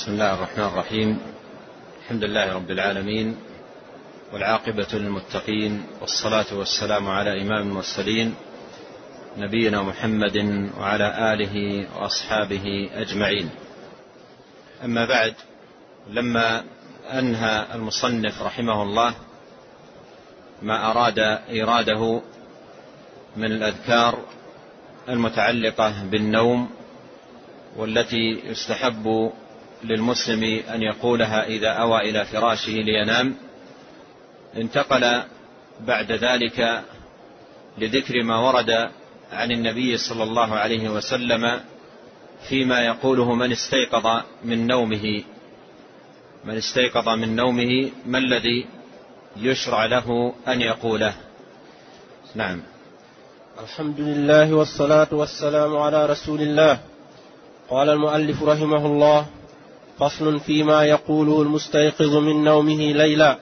بسم الله الرحمن الرحيم. الحمد لله رب العالمين والعاقبة للمتقين والصلاة والسلام على إمام المرسلين نبينا محمد وعلى آله وأصحابه أجمعين. أما بعد لما أنهى المصنف رحمه الله ما أراد إيراده من الأذكار المتعلقة بالنوم والتي يستحب للمسلم أن يقولها إذا أوى إلى فراشه لينام انتقل بعد ذلك لذكر ما ورد عن النبي صلى الله عليه وسلم فيما يقوله من استيقظ من نومه. من استيقظ من نومه ما الذي يشرع له أن يقوله؟ نعم. الحمد لله والصلاة والسلام على رسول الله. قال المؤلف رحمه الله فصل فيما يقوله المستيقظ من نومه ليلا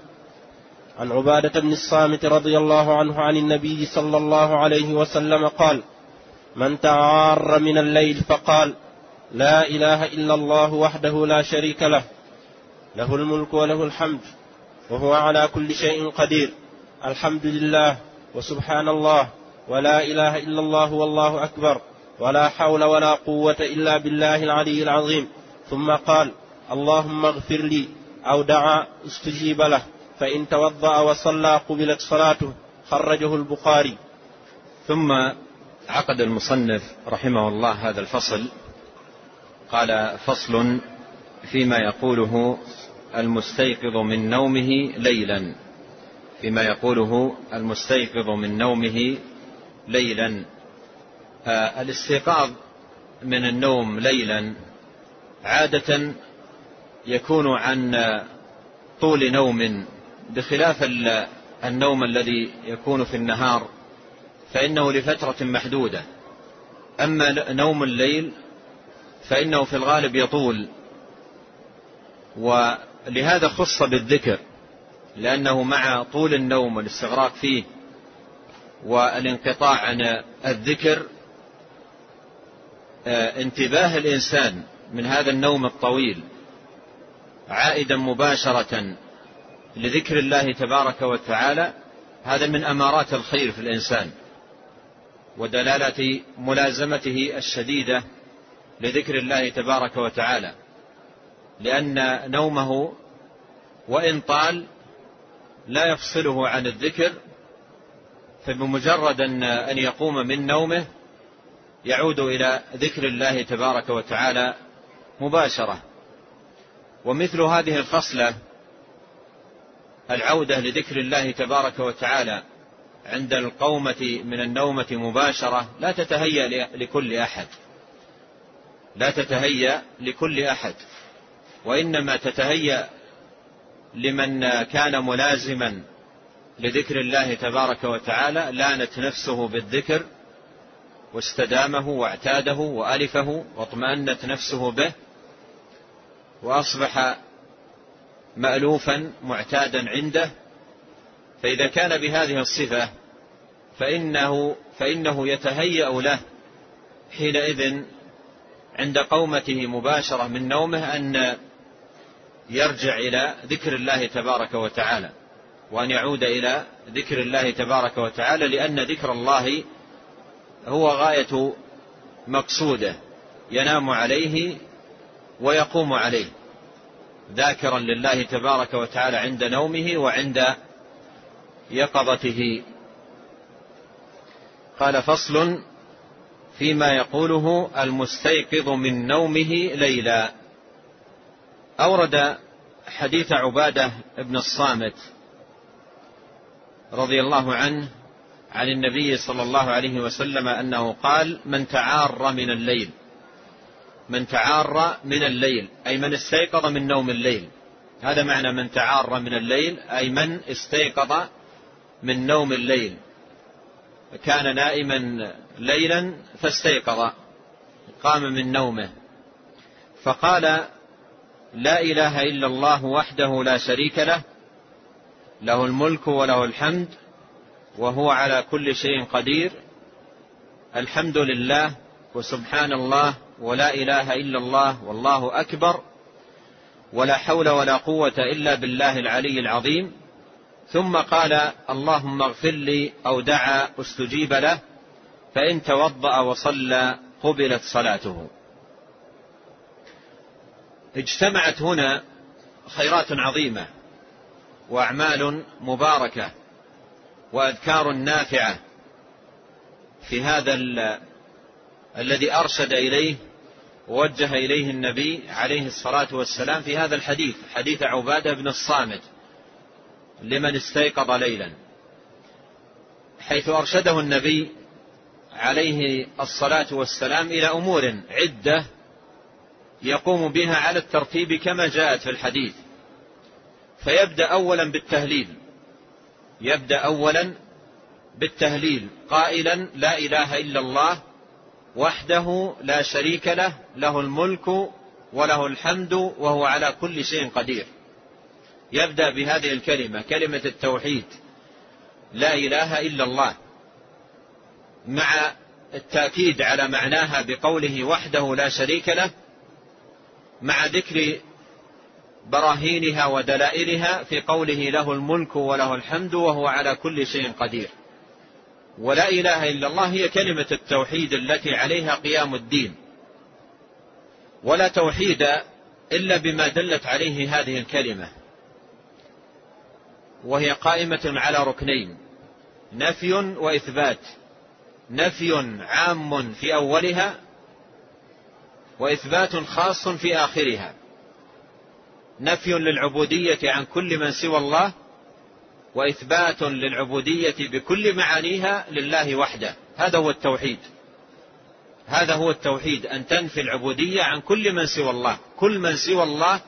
عن عبادة بن الصامت رضي الله عنه عن النبي صلى الله عليه وسلم قال من تعار من الليل فقال لا إله إلا الله وحده لا شريك له له الملك وله الحمد وهو على كل شيء قدير الحمد لله وسبحان الله ولا إله إلا الله والله أكبر ولا حول ولا قوة إلا بالله العلي العظيم. ثم قال اللهم اغفر لي أو دعا استجيب له فإن توضأ وصلى قبلت صلاته خرجه البخاري. ثم عقد المصنف رحمه الله هذا الفصل قال فصل فيما يقوله المستيقظ من نومه ليلا. فيما يقوله المستيقظ من نومه ليلا. الاستيقاظ من النوم ليلا عادة يكون عن طول نوم بخلاف النوم الذي يكون في النهار فإنه لفترة محدودة. أما نوم الليل فإنه في الغالب يطول. ولهذا خص بالذكر لأنه مع طول النوم والاستغراق فيه والانقطاع عن الذكر انتباه الإنسان من هذا النوم الطويل. عائدا مباشرة لذكر الله تبارك وتعالى هذا من أمارات الخير في الإنسان ودلالة ملازمته الشديدة لذكر الله تبارك وتعالى لأن نومه وإن طال لا يفصله عن الذكر فبمجرد أن يقوم من نومه يعود إلى ذكر الله تبارك وتعالى مباشرة. ومثل هذه الخصلة العودة لذكر الله تبارك وتعالى عند القومة من النومة مباشرة لا تتهيأ لكل أحد. لا تتهيأ لكل أحد. وإنما تتهيأ لمن كان ملازما لذكر الله تبارك وتعالى لانت نفسه بالذكر واستدامه واعتاده وألفه واطمأنت نفسه به. وأصبح مألوفا معتادا عنده فإذا كان بهذه الصفة فإنه فإنه يتهيأ له حينئذ عند قومته مباشرة من نومه أن يرجع إلى ذكر الله تبارك وتعالى وأن يعود إلى ذكر الله تبارك وتعالى لأن ذكر الله هو غاية مقصوده ينام عليه ويقوم عليه ذاكرا لله تبارك وتعالى عند نومه وعند يقظته. قال فصل فيما يقوله المستيقظ من نومه ليلا. أورد حديث عبادة بن الصامت رضي الله عنه عن النبي صلى الله عليه وسلم أنه قال من تعار من الليل من تعار من الليل أي من استيقظ من نوم الليل. هذا معنى من تعار من الليل أي من استيقظ من نوم الليل. كان نائما ليلا فاستيقظ قام من نومه. فقال لا إله إلا الله وحده لا شريك له له الملك وله الحمد وهو على كل شيء قدير. الحمد لله وسبحان الله ولا إله إلا الله والله أكبر ولا حول ولا قوة إلا بالله العلي العظيم. ثم قال اللهم اغفر لي أو دعا أستجيب له فإن توضأ وصلى قبلت صلاته. اجتمعت هنا خيرات عظيمة وأعمال مباركة وأذكار نافعة في هذا الذي أرشد إليه ووجه إليه النبي عليه الصلاة والسلام في هذا الحديث حديث عبادة بن الصامت لمن استيقظ ليلا حيث أرشده النبي عليه الصلاة والسلام إلى أمور عدة يقوم بها على الترتيب كما جاءت في الحديث. فيبدأ أولا بالتهليل يبدأ أولا بالتهليل قائلا لا إله إلا الله وحده لا شريك له له الملك وله الحمد وهو على كل شيء قدير. يبدأ بهذه الكلمة كلمة التوحيد. لا إله إلا الله. مع التأكيد على معناها بقوله وحده لا شريك له مع ذكر براهينها ودلائلها في قوله له الملك وله الحمد وهو على كل شيء قدير. ولا إله إلا الله هي كلمة التوحيد التي عليها قيام الدين. ولا توحيد إلا بما دلت عليه هذه الكلمة. وهي قائمة على ركنين نفي وإثبات. نفي عام في أولها وإثبات خاص في آخرها. نفي للعبودية عن كل من سوى الله وإثبات للعبودية بكل معانيها لله وحده. هذا هو التوحيد. هذا هو التوحيد أن تنفي العبودية عن كل من سوى الله. كل من سوى الله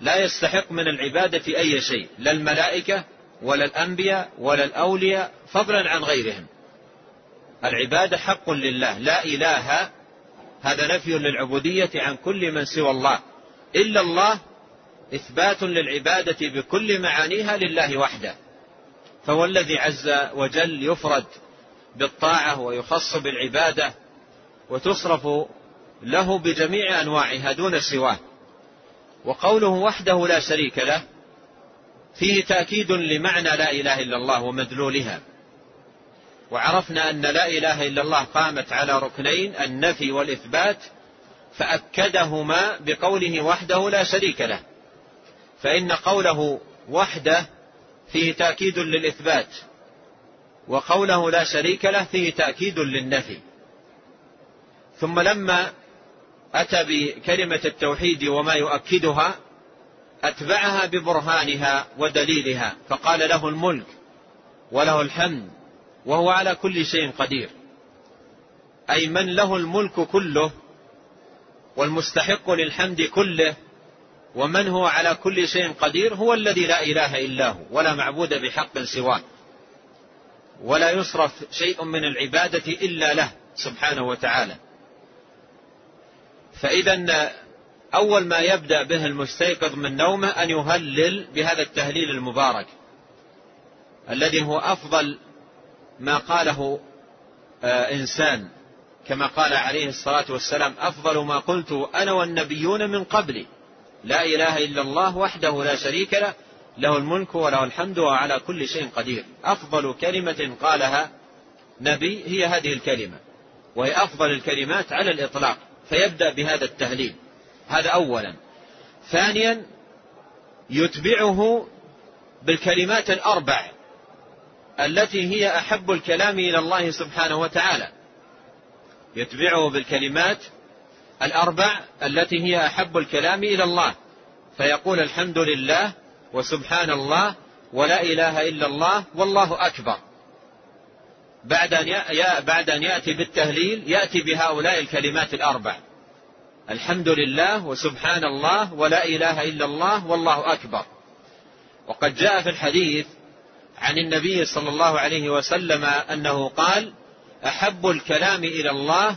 لا يستحق من العبادة أي شيء لا الملائكة ولا الأنبياء ولا الأولياء فضلا عن غيرهم. العبادة حق لله لا إله هذا نفي للعبودية عن كل من سوى الله. إلا الله إثبات للعبادة بكل معانيها لله وحده. فهو الذي عز وجل يفرد بالطاعة ويخص بالعبادة وتصرف له بجميع أنواعها دون سواه. وقوله وحده لا شريك له فيه تأكيد لمعنى لا إله إلا الله ومدلولها. وعرفنا أن لا إله إلا الله قامت على ركنين النفي والإثبات فأكدهما بقوله وحده لا شريك له. فإن قوله وحده فيه تأكيد للإثبات وقوله لا شريك له فيه تأكيد للنفي. ثم لما أتى بكلمة التوحيد وما يؤكدها أتبعها ببرهانها ودليلها فقال له الملك وله الحمد وهو على كل شيء قدير. أي من له الملك كله والمستحق للحمد كله ومن هو على كل شيء قدير هو الذي لا إله إلا هو ولا معبود بحق سواه. ولا يصرف شيء من العبادة إلا له سبحانه وتعالى. فإذا أول ما يبدأ به المستيقظ من نومه أن يهلل بهذا التهليل المبارك الذي هو أفضل ما قاله آه، إنسان كما قال عليه الصلاة والسلام أفضل ما قلت أنا والنبيون من قبلي. لا إله إلا الله وحده لا شريك له له الملك وله الحمد وعلى كل شيء قدير. أفضل كلمة قالها نبي هي هذه الكلمة وهي أفضل الكلمات على الإطلاق فيبدأ بهذا التهليل. هذا أولا. ثانيا يتبعه بالكلمات الأربع التي هي أحب الكلام إلى الله سبحانه وتعالى. يتبعه بالكلمات الأربع التي هي أحب الكلام إلى الله فيقول الحمد لله وسبحان الله ولا إله إلا الله والله أكبر. بعد أن بعد أن يأتي بالتهليل يأتي بهؤلاء الكلمات الأربع. الحمد لله وسبحان الله ولا إله إلا الله والله أكبر. وقد جاء في الحديث عن النبي صلى الله عليه وسلم أنه قال أحب الكلام إلى الله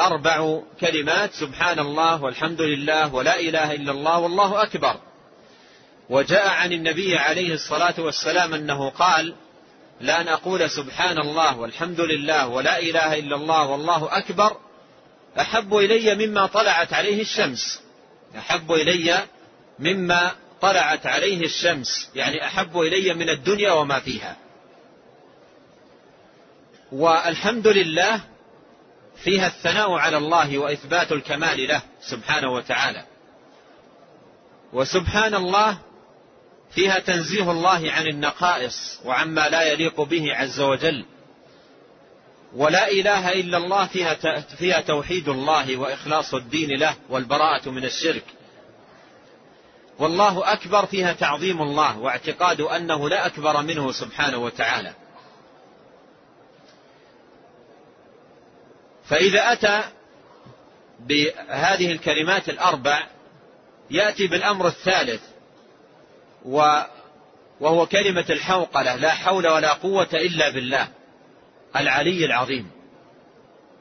أربع كلمات سبحان الله والحمد لله ولا إله إلا الله والله أكبر. وجاء عن النبي عليه الصلاة والسلام أنه قال لأن أقول سبحان الله والحمد لله ولا إله إلا الله والله أكبر أحب إلي مما طلعت عليه الشمس. أحب إلي مما طلعت عليه الشمس يعني أحب إلي من الدنيا وما فيها. والحمد لله فيها الثناء على الله وإثبات الكمال له سبحانه وتعالى. وسبحان الله فيها تنزيه الله عن النقائص وعما لا يليق به عز وجل. ولا إله إلا الله فيها فيها توحيد الله وإخلاص الدين له والبراءة من الشرك. والله أكبر فيها تعظيم الله واعتقاد أنه لا أكبر منه سبحانه وتعالى. فإذا أتى بهذه الكلمات الأربع يأتي بالأمر الثالث وهو كلمة الحوقلة لا حول ولا قوة إلا بالله العلي العظيم.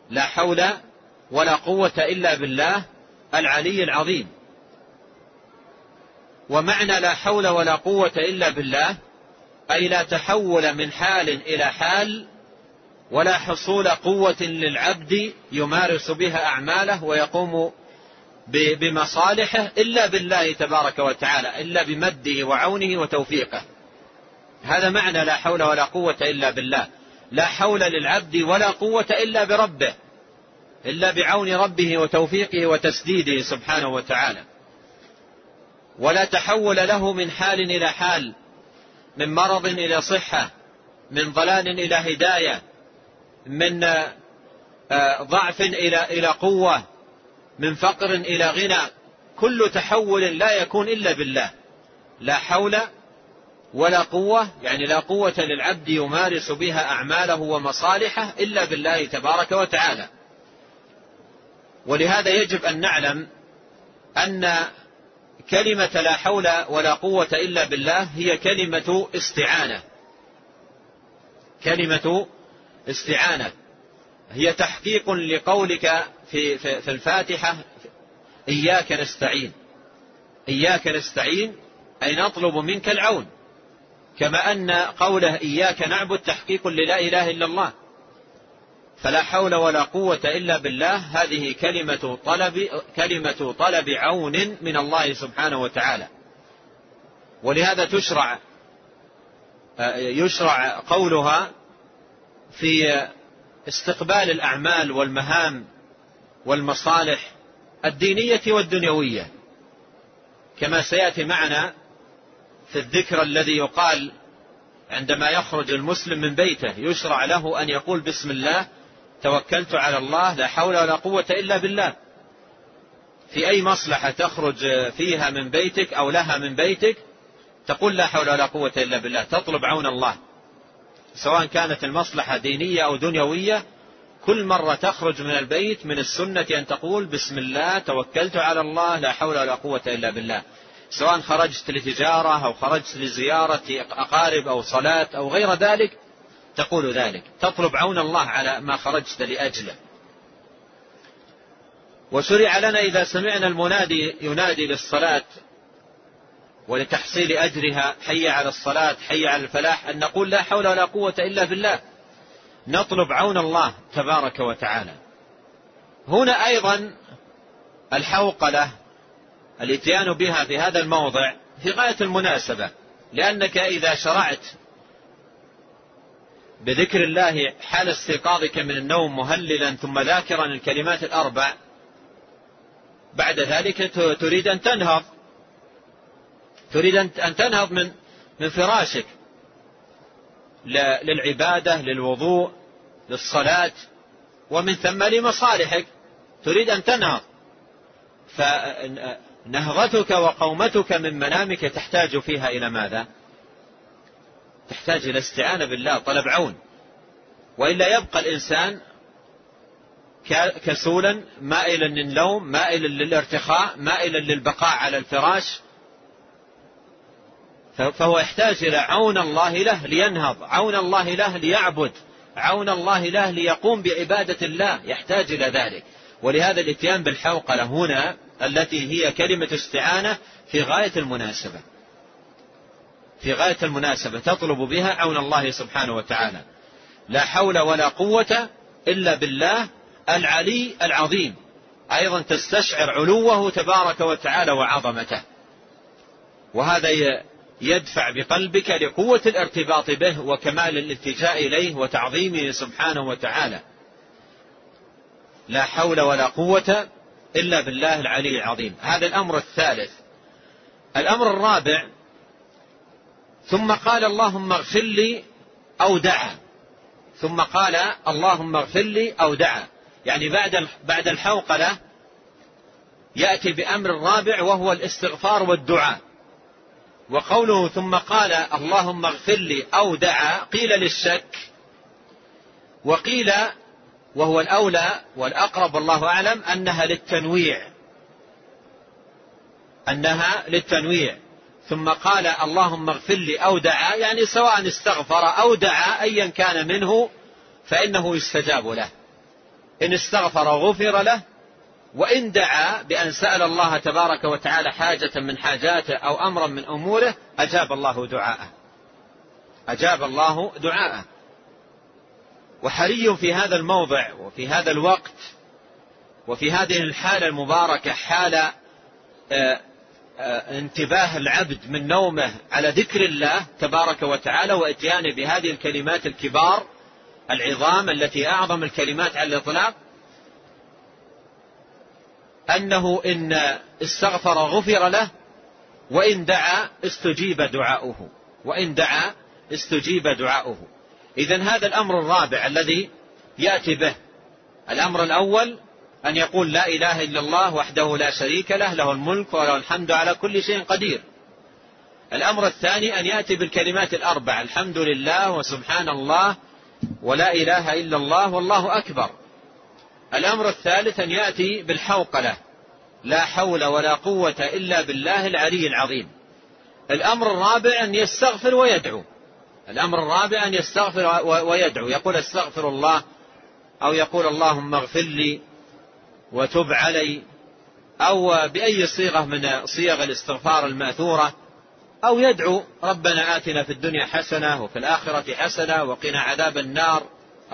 لا حول ولا قوة إلا بالله العلي العظيم. ومعنى لا حول ولا قوة إلا بالله أي لا تحول من حال إلى حال ولا حصول قوة للعبد يمارس بها أعماله ويقوم بمصالحه إلا بالله تبارك وتعالى إلا بمده وعونه وتوفيقه. هذا معنى لا حول ولا قوة إلا بالله. لا حول للعبد ولا قوة إلا بربه إلا بعون ربه وتوفيقه وتسديده سبحانه وتعالى. ولا تحول له من حال إلى حال من مرض إلى صحة من ضلال إلى هداية من آه، ضعف إلى إلى قوة من فقر إلى غنى كل تحول لا يكون إلا بالله. لا حول ولا قوة يعني لا قوة للعبد يمارس بها أعماله ومصالحه إلا بالله تبارك وتعالى. ولهذا يجب أن نعلم أن كلمة لا حول ولا قوة إلا بالله هي كلمة استعانة. كلمة استعانة. هي تحقيق لقولك في, في, في الفاتحة إياك نستعين. إياك نستعين أي نطلب منك العون. كما أن قوله إياك نعبد تحقيق للا إله إلا الله. فلا حول ولا قوة إلا بالله. هذه كلمة طلب كلمة طلب عون من الله سبحانه وتعالى. ولهذا تشرع يشرع قولها في استقبال الأعمال والمهام والمصالح الدينية والدنيوية. كما سيأتي معنا في الذكر الذي يقال عندما يخرج المسلم من بيته يشرع له أن يقول بسم الله توكلت على الله لا حول ولا قوة إلا بالله. في أي مصلحة تخرج فيها من بيتك أو لها من بيتك تقول لا حول ولا قوة إلا بالله تطلب عون الله. سواء كانت المصلحة دينية أو دنيوية كل مرة تخرج من البيت من السنة أن تقول بسم الله توكلت على الله لا حول ولا قوة إلا بالله. سواء خرجت لتجارة أو خرجت لزيارة أقارب أو صلاة أو غير ذلك تقول ذلك. تطلب عون الله على ما خرجت لأجله. وشرع لنا إذا سمعنا المنادي ينادي للصلاة ولتحصيل أجرها حي على الصلاة حي على الفلاح أن نقول لا حول ولا قوة إلا بالله. نطلب عون الله تبارك وتعالى. هنا أيضا الحوقلة الإتيان بها في هذا الموضع في غاية المناسبة لأنك إذا شرعت بذكر الله حال استيقاظك من النوم مهللا ثم ذاكرا الكلمات الأربع بعد ذلك تريد أن تنهض. تريد أن تنهض من من فراشك. للعبادة للوضوء للصلاة ومن ثم لمصالحك. تريد أن تنهض. فنهضتك وقومتك من منامك تحتاج فيها إلى ماذا؟ تحتاج إلى استعانة بالله طلب عون. وإلا يبقى الإنسان كسولا مائلا للنوم مائلا للارتخاء مائلا للبقاء على الفراش. فهو يحتاج إلى عون الله له لينهض عون الله له ليعبد عون الله له ليقوم بعبادة الله يحتاج إلى ذلك. ولهذا الإتيان بالحوقلة هنا التي هي كلمة استعانة في غاية المناسبة. في غاية المناسبة تطلب بها عون الله سبحانه وتعالى. لا حول ولا قوة إلا بالله العلي العظيم. أيضا تستشعر علوه تبارك وتعالى وعظمته. وهذا يدفع بقلبك لقوة الارتباط به وكمال الالتجاء إليه وتعظيمه سبحانه وتعالى. لا حول ولا قوة إلا بالله العلي العظيم. هذا الأمر الثالث. الأمر الرابع ثم قال اللهم اغفر لي أو دعا. ثم قال اللهم اغفر لي أو دعا. يعني بعد بعد الحوقلة يأتي بأمر رابع وهو الاستغفار والدعاء. وقوله ثم قال اللهم اغفر لي أو دعا قيل للشك. وقيل وهو الأولى والأقرب والله أعلم أنها للتنويع. أنها للتنويع. ثم قال اللهم اغفر لي أو دعا يعني سواء استغفر أو دعا أيا كان منه فإنه يستجاب له. إن استغفر غفر له وإن دعا بأن سأل الله تبارك وتعالى حاجة من حاجاته أو أمرا من أموره أجاب الله دعاءه. أجاب الله دعاءه. وحري في هذا الموضع وفي هذا الوقت وفي هذه الحالة المباركة حال آه، آه، انتباه العبد من نومه على ذكر الله تبارك وتعالى وإتيانه بهذه الكلمات الكبار العظام التي أعظم الكلمات على الإطلاق أنه إن استغفر غفر له وإن دعا استجيب دعاؤه وإن دعا استجيب دعاؤه. اذا هذا الأمر الرابع الذي يأتي به. الأمر الأول أن يقول لا إله إلا الله وحده لا شريك له له الملك وله الحمد على كل شيء قدير. الأمر الثاني أن يأتي بالكلمات الأربع الحمد لله وسبحان الله ولا إله إلا الله والله أكبر. الأمر الثالث أن يأتي بالحوقلة لا حول ولا قوة إلا بالله العلي العظيم. الأمر الرابع أن يستغفر ويدعو. الأمر الرابع أن يستغفر ويدعو. يقول استغفر الله أو يقول اللهم اغفر لي وتب علي أو بأي صيغة من صيغ الاستغفار المأثورة أو يدعو ربنا آتنا في الدنيا حسنة وفي الآخرة حسنة وقنا عذاب النار.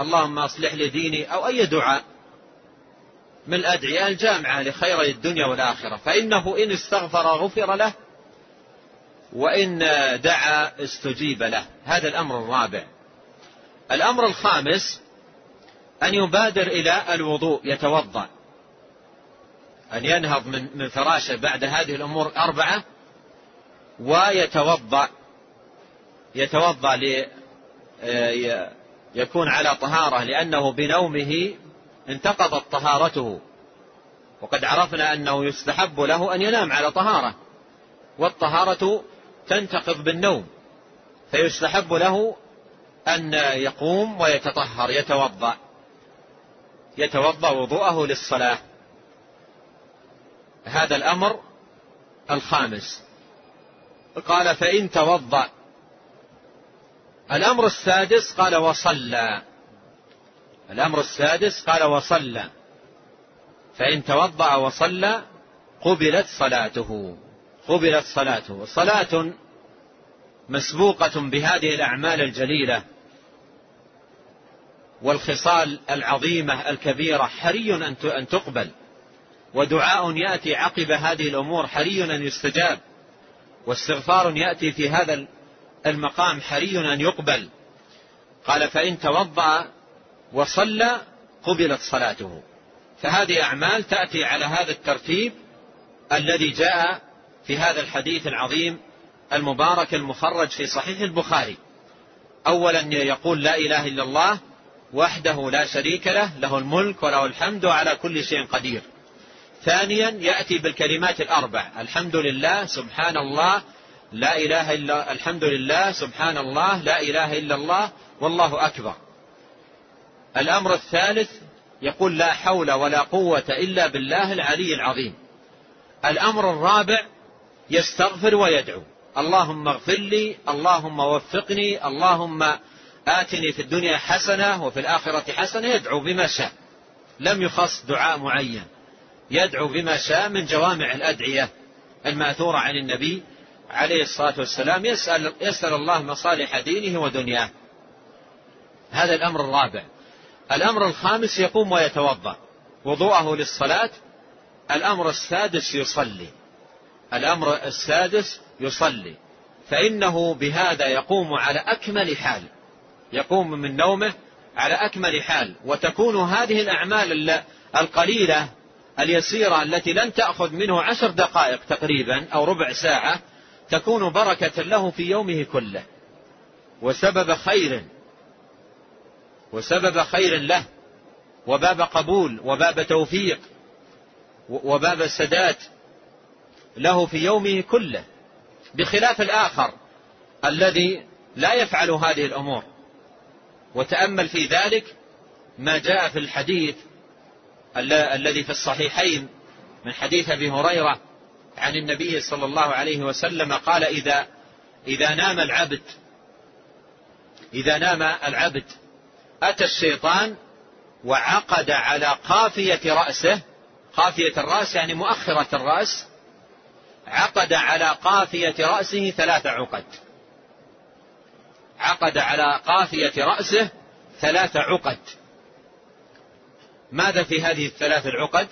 اللهم أصلح لي ديني أو أي دعاء من الأدعية الجامعة لخيري الدنيا والآخرة. فإنه إن استغفر غفر له وإن دعا استجيب له. هذا الأمر الرابع. الأمر الخامس أن يبادر إلى الوضوء يتوضأ. أن ينهض من من فراشه بعد هذه الأمور الأربعة ويتوضأ. يتوضأ يكون على طهارة لأنه بنومه انتقضت طهارته. وقد عرفنا أنه يستحب له أن ينام على طهارة. والطهارة تنتقض بالنوم. فيستحب له أن يقوم ويتطهر يتوضأ. يتوضأ وضوءه للصلاة. هذا الأمر الخامس. قال فإن توضأ. الأمر السادس قال وصلى. الأمر السادس قال وصلى. فإن توضأ وصلى قبلت صلاته. قبلت صلاته. صلاة مسبوقة بهذه الأعمال الجليلة والخصال العظيمة الكبيرة حري أن تقبل. ودعاء يأتي عقب هذه الأمور حري أن يستجاب. واستغفار يأتي في هذا المقام حري أن يقبل. قال فإن توضأ وصلى قبلت صلاته. فهذه أعمال تأتي على هذا الترتيب الذي جاء في هذا الحديث العظيم المبارك المخرج في صحيح البخاري. أولا يقول لا إله إلا الله وحده لا شريك له له الملك وله الحمد على كل شيء قدير. ثانيا يأتي بالكلمات الأربع الحمد لله سبحان الله لا إله إلا الحمد لله سبحان الله لا إله إلا الله والله أكبر. الأمر الثالث يقول لا حول ولا قوة إلا بالله العلي العظيم. الأمر الرابع يستغفر ويدعو. اللهم اغفر لي اللهم وفقني اللهم آتني في الدنيا حسنة وفي الآخرة حسنة يدعو بما شاء. لم يخص دعاء معين. يدعو بما شاء من جوامع الأدعية المأثورة عن النبي عليه الصلاة والسلام يسأل, يسأل الله مصالح دينه ودنياه. هذا الأمر الرابع. الأمر الخامس يقوم ويتوضأ. وضوءه للصلاة. الأمر السادس يصلي. الأمر السادس يصلي. فإنه بهذا يقوم على أكمل حال. يقوم من نومه على أكمل حال. وتكون هذه الأعمال القليلة اليسيرة التي لن تأخذ منه عشر دقائق تقريبا أو ربع ساعة تكون بركة له في يومه كله. وسبب خير وسبب خير له وباب قبول وباب توفيق وباب سداد له في يومه كله بخلاف الآخر الذي لا يفعل هذه الأمور. وتأمل في ذلك ما جاء في الحديث الذي في الصحيحين من حديث أبي هريرة عن النبي صلى الله عليه وسلم قال إذا إذا نام العبد إذا نام العبد أتى الشيطان وعقد على قافية رأسه. قافية الرأس يعني مؤخرة الرأس. عقد على قافية رأسه ثلاث عقد. عقد على قافية رأسه ثلاث عقد. ماذا في هذه الثلاث العقد؟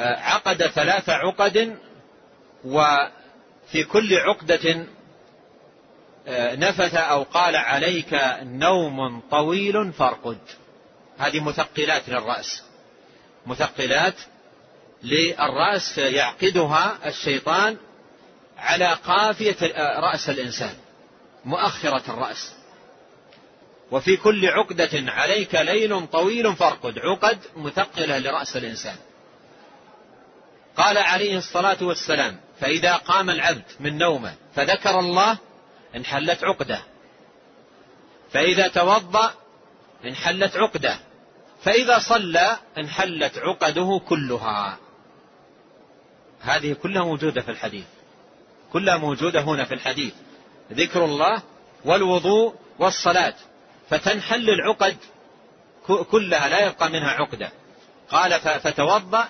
آه، عقد ثلاث عقد وفي كل عقدة نفث أو قال عليك نوم طويل فارقد. هذه مثقلات للرأس. مثقلات للرأس يعقدها الشيطان على قافية آه، رأس الإنسان مؤخرة الرأس. وفي كل عقدة عليك ليل طويل فارقد عقد مثقلة لرأس الإنسان. قال عليه الصلاة والسلام فإذا قام العبد من نومه فذكر الله انحلت عقدة. فإذا توضأ انحلت عقدة. فإذا صلى انحلت عقده كلها. هذه كلها موجودة في الحديث. كلها موجودة هنا في الحديث. ذكر الله والوضوء والصلاة. فتنحل العقد كلها لا يبقى منها عقدة. قال فتوضأ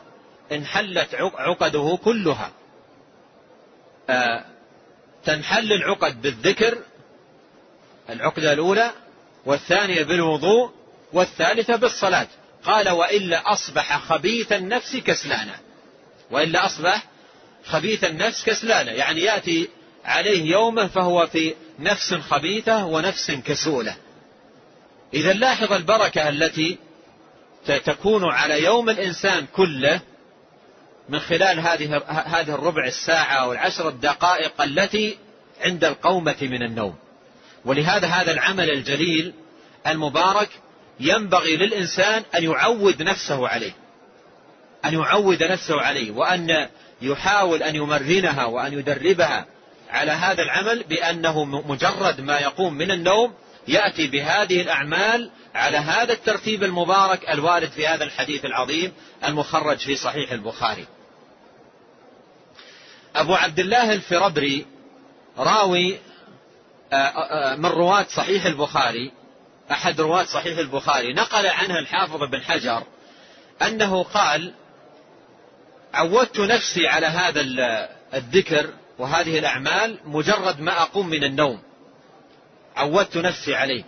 انحلت عقده كلها. آه، تنحل العقد بالذكر العقدة الأولى والثانية بالوضوء والثالثة بالصلاة. قال وإلا أصبح خبيث النفس كسلانا. وإلا أصبح خبيث النفس كسلانا. يعني يأتي عليه يومه فهو في نفس خبيثة ونفس كسولة. إذا لاحظ البركة التي تكون على يوم الإنسان كله من خلال هذه هذه الربع الساعة أو العشر الدقائق التي عند القومة من النوم. ولهذا هذا العمل الجليل المبارك ينبغي للإنسان أن يعود نفسه عليه. أن يعود نفسه عليه وأن يحاول أن يمرنها وأن يدربها على هذا العمل بأنه مجرد ما يقوم من النوم يأتي بهذه الأعمال على هذا الترتيب المبارك الوارد في هذا الحديث العظيم المخرج في صحيح البخاري. أبو عبد الله الفربري راوي آه، آه، آه، من رواة صحيح البخاري أحد رواة صحيح البخاري. نقل عنها الحافظ بن حجر أنه قال عودت نفسي على هذا الذكر وهذه الأعمال مجرد ما أقوم من النوم. عودت نفسي عليه.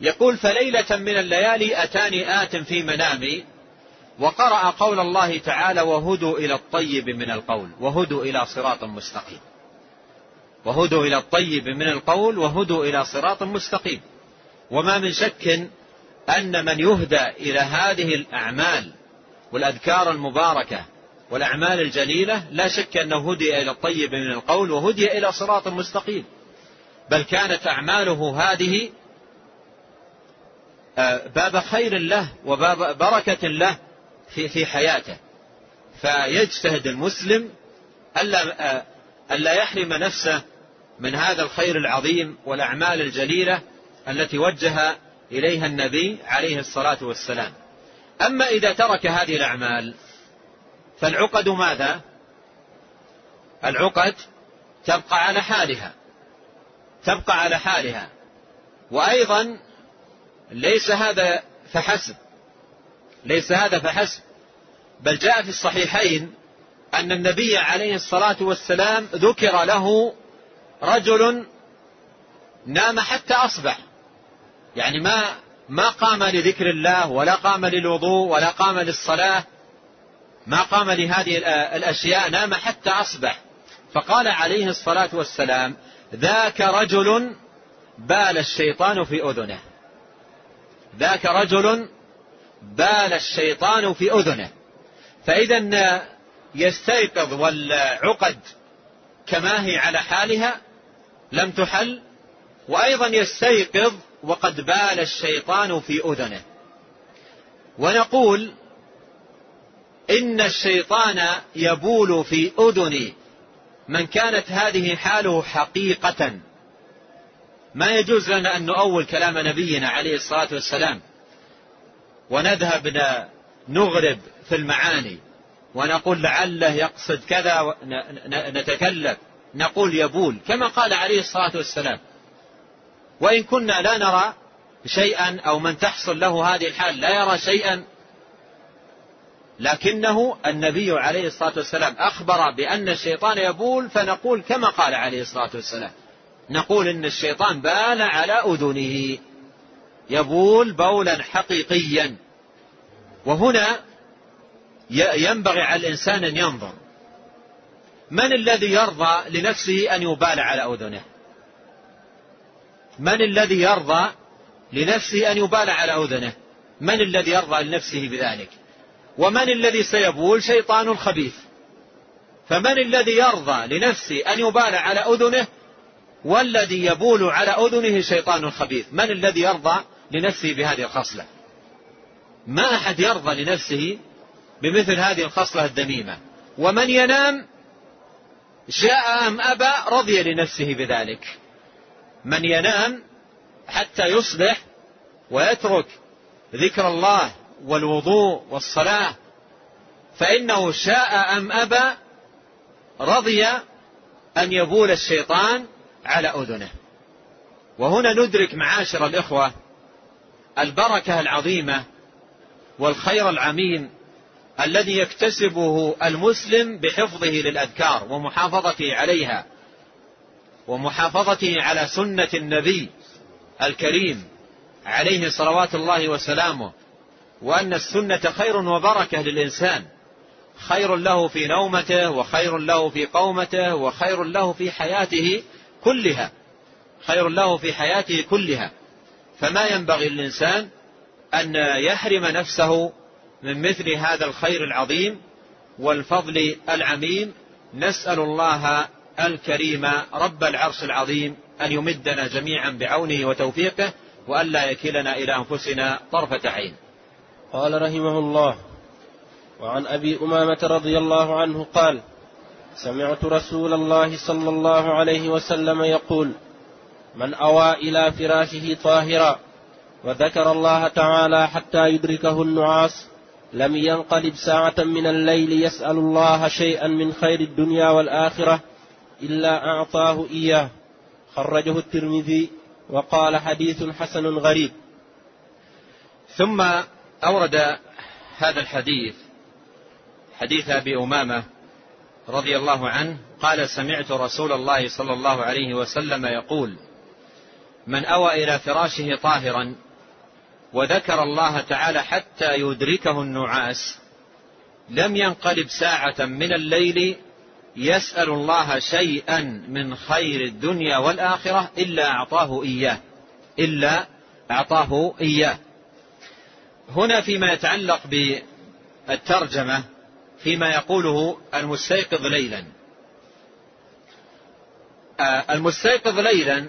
يقول فليلة من الليالي أتاني آت في منامي وقرأ قول الله تعالى وهدوا إلى الطيب من القول وهدوا إلى صراط مستقيم. وهدوا إلى الطيب من القول وهدوا إلى صراط مستقيم. وما من شك أن من يهدى إلى هذه الأعمال والأذكار المباركة والأعمال الجليلة لا شك أنه هدي إلى الطيب من القول وهدي إلى صراط مستقيم. بل كانت أعماله هذه آه، باب خير له وباب بركة له في في حياته. فيجتهد المسلم ألا ألا يحرم نفسه من هذا الخير العظيم والأعمال الجليلة التي وجه إليها النبي عليه الصلاة والسلام. أما إذا ترك هذه الأعمال فالعقد ماذا؟ العقد تبقى على حالها. تبقى على حالها. وأيضا ليس هذا فحسب. ليس هذا فحسب. بل جاء في الصحيحين أن النبي عليه الصلاة والسلام ذكر له رجل نام حتى أصبح. يعني ما ما قام لذكر الله ولا قام للوضوء ولا قام للصلاة ما قام لهذه الأشياء نام حتى أصبح. فقال عليه الصلاة والسلام ذاك رجل بال الشيطان في أذنه. ذاك رجل بال الشيطان في أذنه. فإذا يستيقظ والعقد كما هي على حالها لم تحل وأيضا يستيقظ وقد بال الشيطان في أذنه. ونقول إن الشيطان يبول في أذن من كانت هذه حاله حقيقة. ما يجوز لنا أن نؤول كلام نبينا عليه الصلاة والسلام ونذهب نغرب في المعاني. ونقول لعله يقصد كذا نتكلم. نقول يبول كما قال عليه الصلاة والسلام. وإن كنا لا نرى شيئا أو من تحصل له هذه الحال لا يرى شيئا. لكنه النبي عليه الصلاة والسلام أخبر بأن الشيطان يبول فنقول كما قال عليه الصلاة والسلام. نقول إن الشيطان بال على أذنه. يبول بولا حقيقيا. وهنا ينبغي على الإنسان أن ينظر. من الذي يرضى لنفسه أن يبال على أذنه؟ من الذي يرضى لنفسه أن يبال على أذنه؟ من الذي يرضى لنفسه بذلك؟ ومن الذي سيبول شيطان خبيث فمن الذي يرضى لنفسه أن يبال على أذنه؟ والذي يبول على أذنه شيطان خبيث من الذي يرضى لنفسه بهذه الخصلة؟ ما أحد يرضى لنفسه بمثل هذه الخصلة الذميمة. ومن ينام شاء أم أبى رضي لنفسه بذلك. من ينام حتى يصبح ويترك ذكر الله والوضوء والصلاة فإنه شاء أم أبى رضي أن يبول الشيطان على أذنه. وهنا ندرك معاشر الإخوة البركة العظيمة والخير العميم الذي يكتسبه المسلم بحفظه للأذكار ومحافظته عليها ومحافظته على سنة النبي الكريم عليه صلوات الله وسلامه وأن السنة خير وبركة للإنسان خير له في نومته وخير له في قومته وخير له في حياته كلها خير له في حياته كلها. فما ينبغي للإنسان أن يحرم نفسه من مثل هذا الخير العظيم والفضل العميم نسأل الله الكريم رب العرش العظيم أن يمدنا جميعا بعونه وتوفيقه وألا يكلنا إلى أنفسنا طرفة عين. قال رحمه الله وعن أبي أمامة رضي الله عنه قال سمعت رسول الله صلى الله عليه وسلم يقول من أوى إلى فراشه طاهرا وذكر الله تعالى حتى يدركه النعاس لم ينقلب ساعة من الليل يسأل الله شيئا من خير الدنيا والآخرة إلا أعطاه إياه. خرجه الترمذي وقال حديث حسن غريب. ثم أورد هذا الحديث حديث أبي أمامة رضي الله عنه قال سمعت رسول الله صلى الله عليه وسلم يقول من أوى إلى فراشه طاهرا وذكر الله تعالى حتى يدركه النعاس. لم ينقلب ساعة من الليل يسأل الله شيئا من خير الدنيا والآخرة إلا أعطاه إياه إلا أعطاه إياه. هنا فيما يتعلق بالترجمة فيما يقوله المستيقظ ليلا. آه، المستيقظ ليلا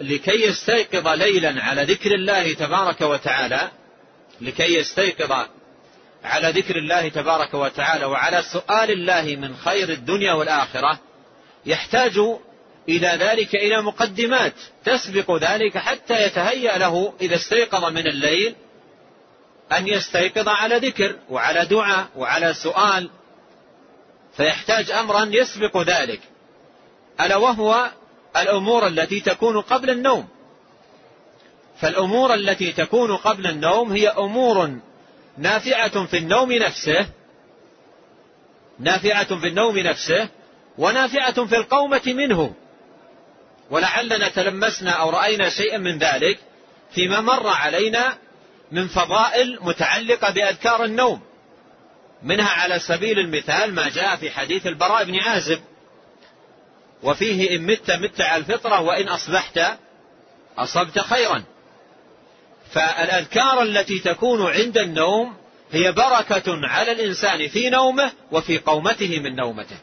لكي يستيقظ ليلا على ذكر الله تبارك وتعالى لكي يستيقظ على ذكر الله تبارك وتعالى وعلى سؤال الله من خير الدنيا والآخرة يحتاج إلى ذلك إلى مقدمات تسبق ذلك حتى يتهيأ له إذا استيقظ من الليل أن يستيقظ على ذكر وعلى دعاء وعلى سؤال. فيحتاج أمرا يسبق ذلك. ألا وهو الأمور التي تكون قبل النوم. فالأمور التي تكون قبل النوم هي أمور نافعة في النوم نفسه نافعة في النوم نفسه ونافعة في القومة منه. ولعلنا تلمسنا أو رأينا شيئا من ذلك فيما مر علينا من فضائل متعلقة بأذكار النوم. منها على سبيل المثال ما جاء في حديث البراء بن عازب. وفيه إن مت مت على الفطرة وإن أصبحت أصبت خيرا. فالأذكار التي تكون عند النوم هي بركة على الإنسان في نومه وفي قومته من نومته.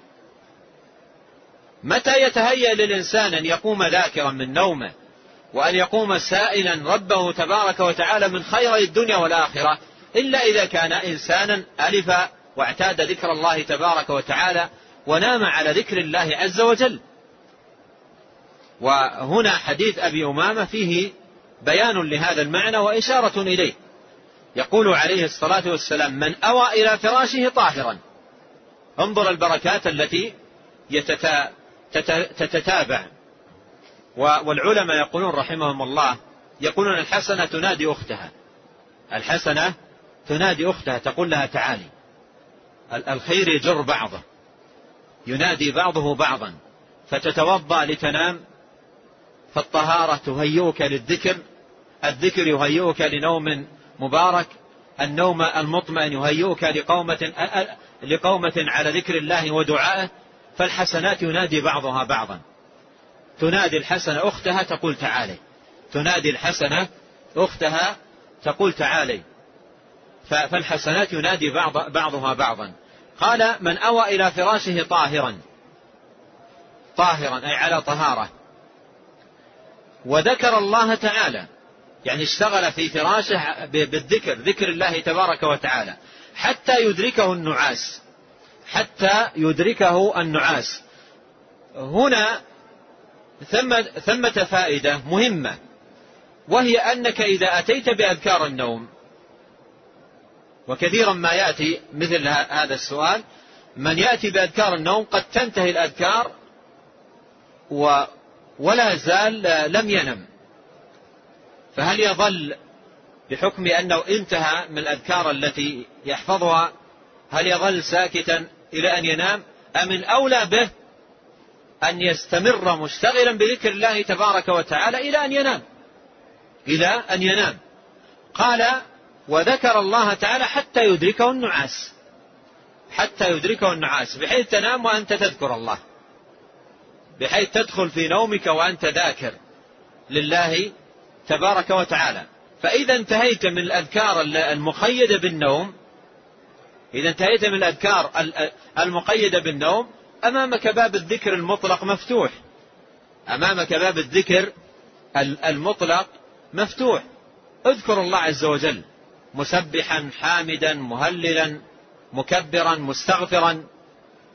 متى يتهيأ للإنسان أن يقوم ذاكرا من نومه وأن يقوم سائلا ربه تبارك وتعالى من خير الدنيا والآخرة إلا إذا كان إنسانا ألف واعتاد ذكر الله تبارك وتعالى ونام على ذكر الله عز وجل. وهنا حديث أبي أمامة فيه بيان لهذا المعنى وإشارة إليه. يقول عليه الصلاة والسلام من أوى إلى فراشه طاهرا. انظر البركات التي تتتابع. والعلماء يقولون رحمهم الله يقولون الحسنة تنادي أختها. الحسنة تنادي أختها تقول لها تعالي. الخير يجر بعضه. ينادي بعضه بعضا فتتوضأ لتنام فالطهارة تهيئك للذكر الذكر يهيئك لنوم مبارك النوم المطمئن يهيئك لقومة, لقومة على ذكر الله ودعائه فالحسنات ينادي بعضها بعضا. تنادي الحسنة أختها تقول تعالي. تنادي الحسنة أختها تقول تعالي. فالحسنات ينادي بعض بعضها بعضا. قال من أوى إلى فراشه طاهرا. طاهرا أي على طهارة. وذكر الله تعالى يعني اشتغل في فراشه بالذكر ذكر الله تبارك وتعالى حتى يدركه النعاس حتى يدركه النعاس. هنا ثم ثمة فائدة مهمة وهي أنك إذا أتيت بأذكار النوم وكثيرا ما يأتي مثل هذا السؤال. من يأتي بأذكار النوم قد تنتهي الأذكار و ولا زال لم ينم. فهل يظل بحكم أنه انتهى من الأذكار التي يحفظها هل يظل ساكتا إلى أن ينام؟ أم الأولى به أن يستمر مشتغلا بذكر الله تبارك وتعالى إلى أن ينام؟ إلى أن ينام. قال وذكر الله تعالى حتى يدركه النعاس. حتى يدركه النعاس. بحيث تنام وأنت تذكر الله. بحيث تدخل في نومك وأنت ذاكر لله تبارك وتعالى. فإذا انتهيت من الأذكار المقيدة بالنوم إذا انتهيت من الأذكار المقيدة بالنوم أمامك باب الذكر المطلق مفتوح. أمامك باب الذكر المطلق مفتوح. اذكر الله عز وجل. مسبحا حامدا مهللا مكبرا مستغفرا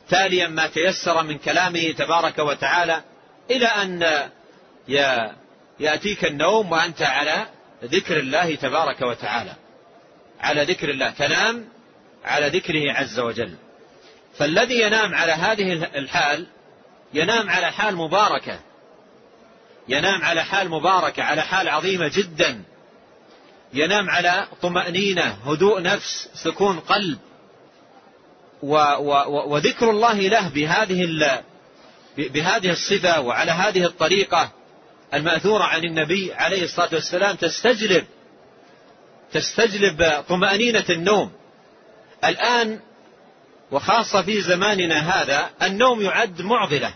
تاليا ما تيسر من كلامه تبارك وتعالى إلى أن يأتيك النوم وأنت على ذكر الله تبارك وتعالى. على ذكر الله تنام على ذكره عز وجل. فالذي ينام على هذه الحال ينام على حال مباركة. ينام على حال مباركة على حال عظيمة جدا. ينام على طمأنينة هدوء نفس سكون قلب. و و وذكر الله له بهذه بهذه الصفة وعلى هذه الطريقة المأثورة عن النبي عليه الصلاة والسلام تستجلب تستجلب طمأنينة النوم. الآن وخاصة في زماننا هذا النوم يعد معضلة.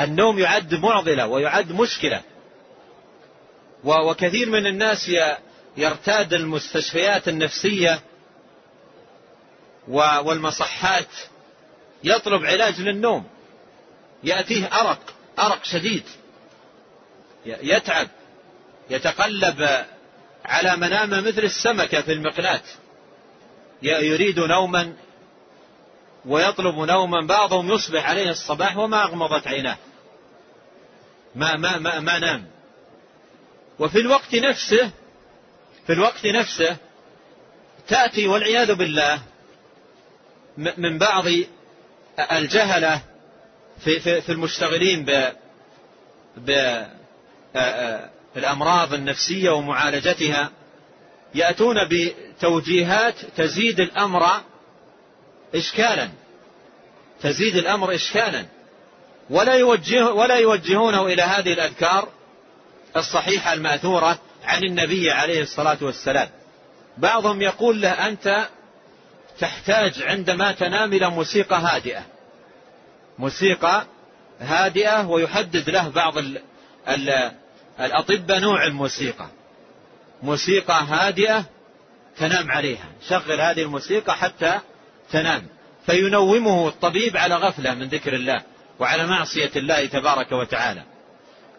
النوم يعد معضلة ويعد مشكلة. وكثير من الناس يرتاد المستشفيات النفسية والمصحات. يطلب علاج للنوم. يأتيه أرق أرق شديد. يتعب. يتقلب على منامة مثل السمكة في المقلاة. يريد نوما ويطلب نوما. بعضهم يصبح عليه الصباح وما أغمضت عيناه. ما, ما, ما, ما نام. وفي الوقت نفسه في الوقت نفسه تأتي والعياذ بالله من بعض الجهلة في, في, في المشتغلين بالأمراض النفسية ومعالجتها يأتون بتوجيهات تزيد الأمر إشكالا تزيد الأمر إشكالا ولا يوجه ولا يوجهونه إلى هذه الأذكار الصحيحة المأثورة عن النبي عليه الصلاة والسلام. بعضهم يقول له أنت تحتاج عندما تنام إلى موسيقى هادئة. موسيقى هادئة ويحدد له بعض ال ال الأطباء نوع الموسيقى. موسيقى هادئة تنام عليها. شغل هذه الموسيقى حتى تنام. فينومه الطبيب على غفلة من ذكر الله وعلى معصية الله تبارك وتعالى.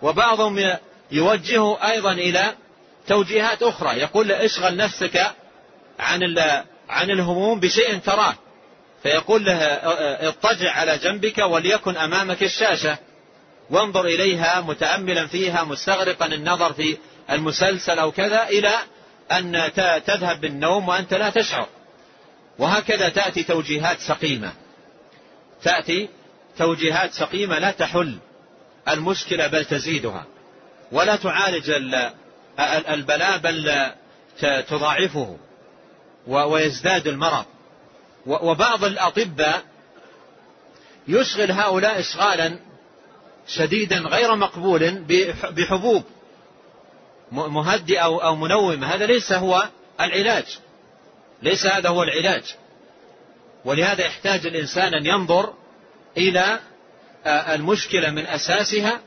وبعضهم يوجهه أيضا إلى توجيهات أخرى. يقول له اشغل نفسك عن عن الهموم بشيء تراه. فيقول له اضطجع على جنبك وليكن أمامك الشاشة. وانظر إليها متأملا فيها مستغرقا النظر في المسلسل أو كذا إلى أن تذهب بالنوم وأنت لا تشعر. وهكذا تأتي توجيهات سقيمة. تأتي توجيهات سقيمة لا تحل. المشكلة بل تزيدها. ولا تعالج البلاء بل تضاعفه ويزداد المرض. وبعض الأطباء يشغل هؤلاء إشغالا شديدا غير مقبول بحبوب مهدئة أو منومة هذا ليس هو العلاج. ليس هذا هو العلاج. ولهذا يحتاج الإنسان أن ينظر إلى المشكلة من أساسها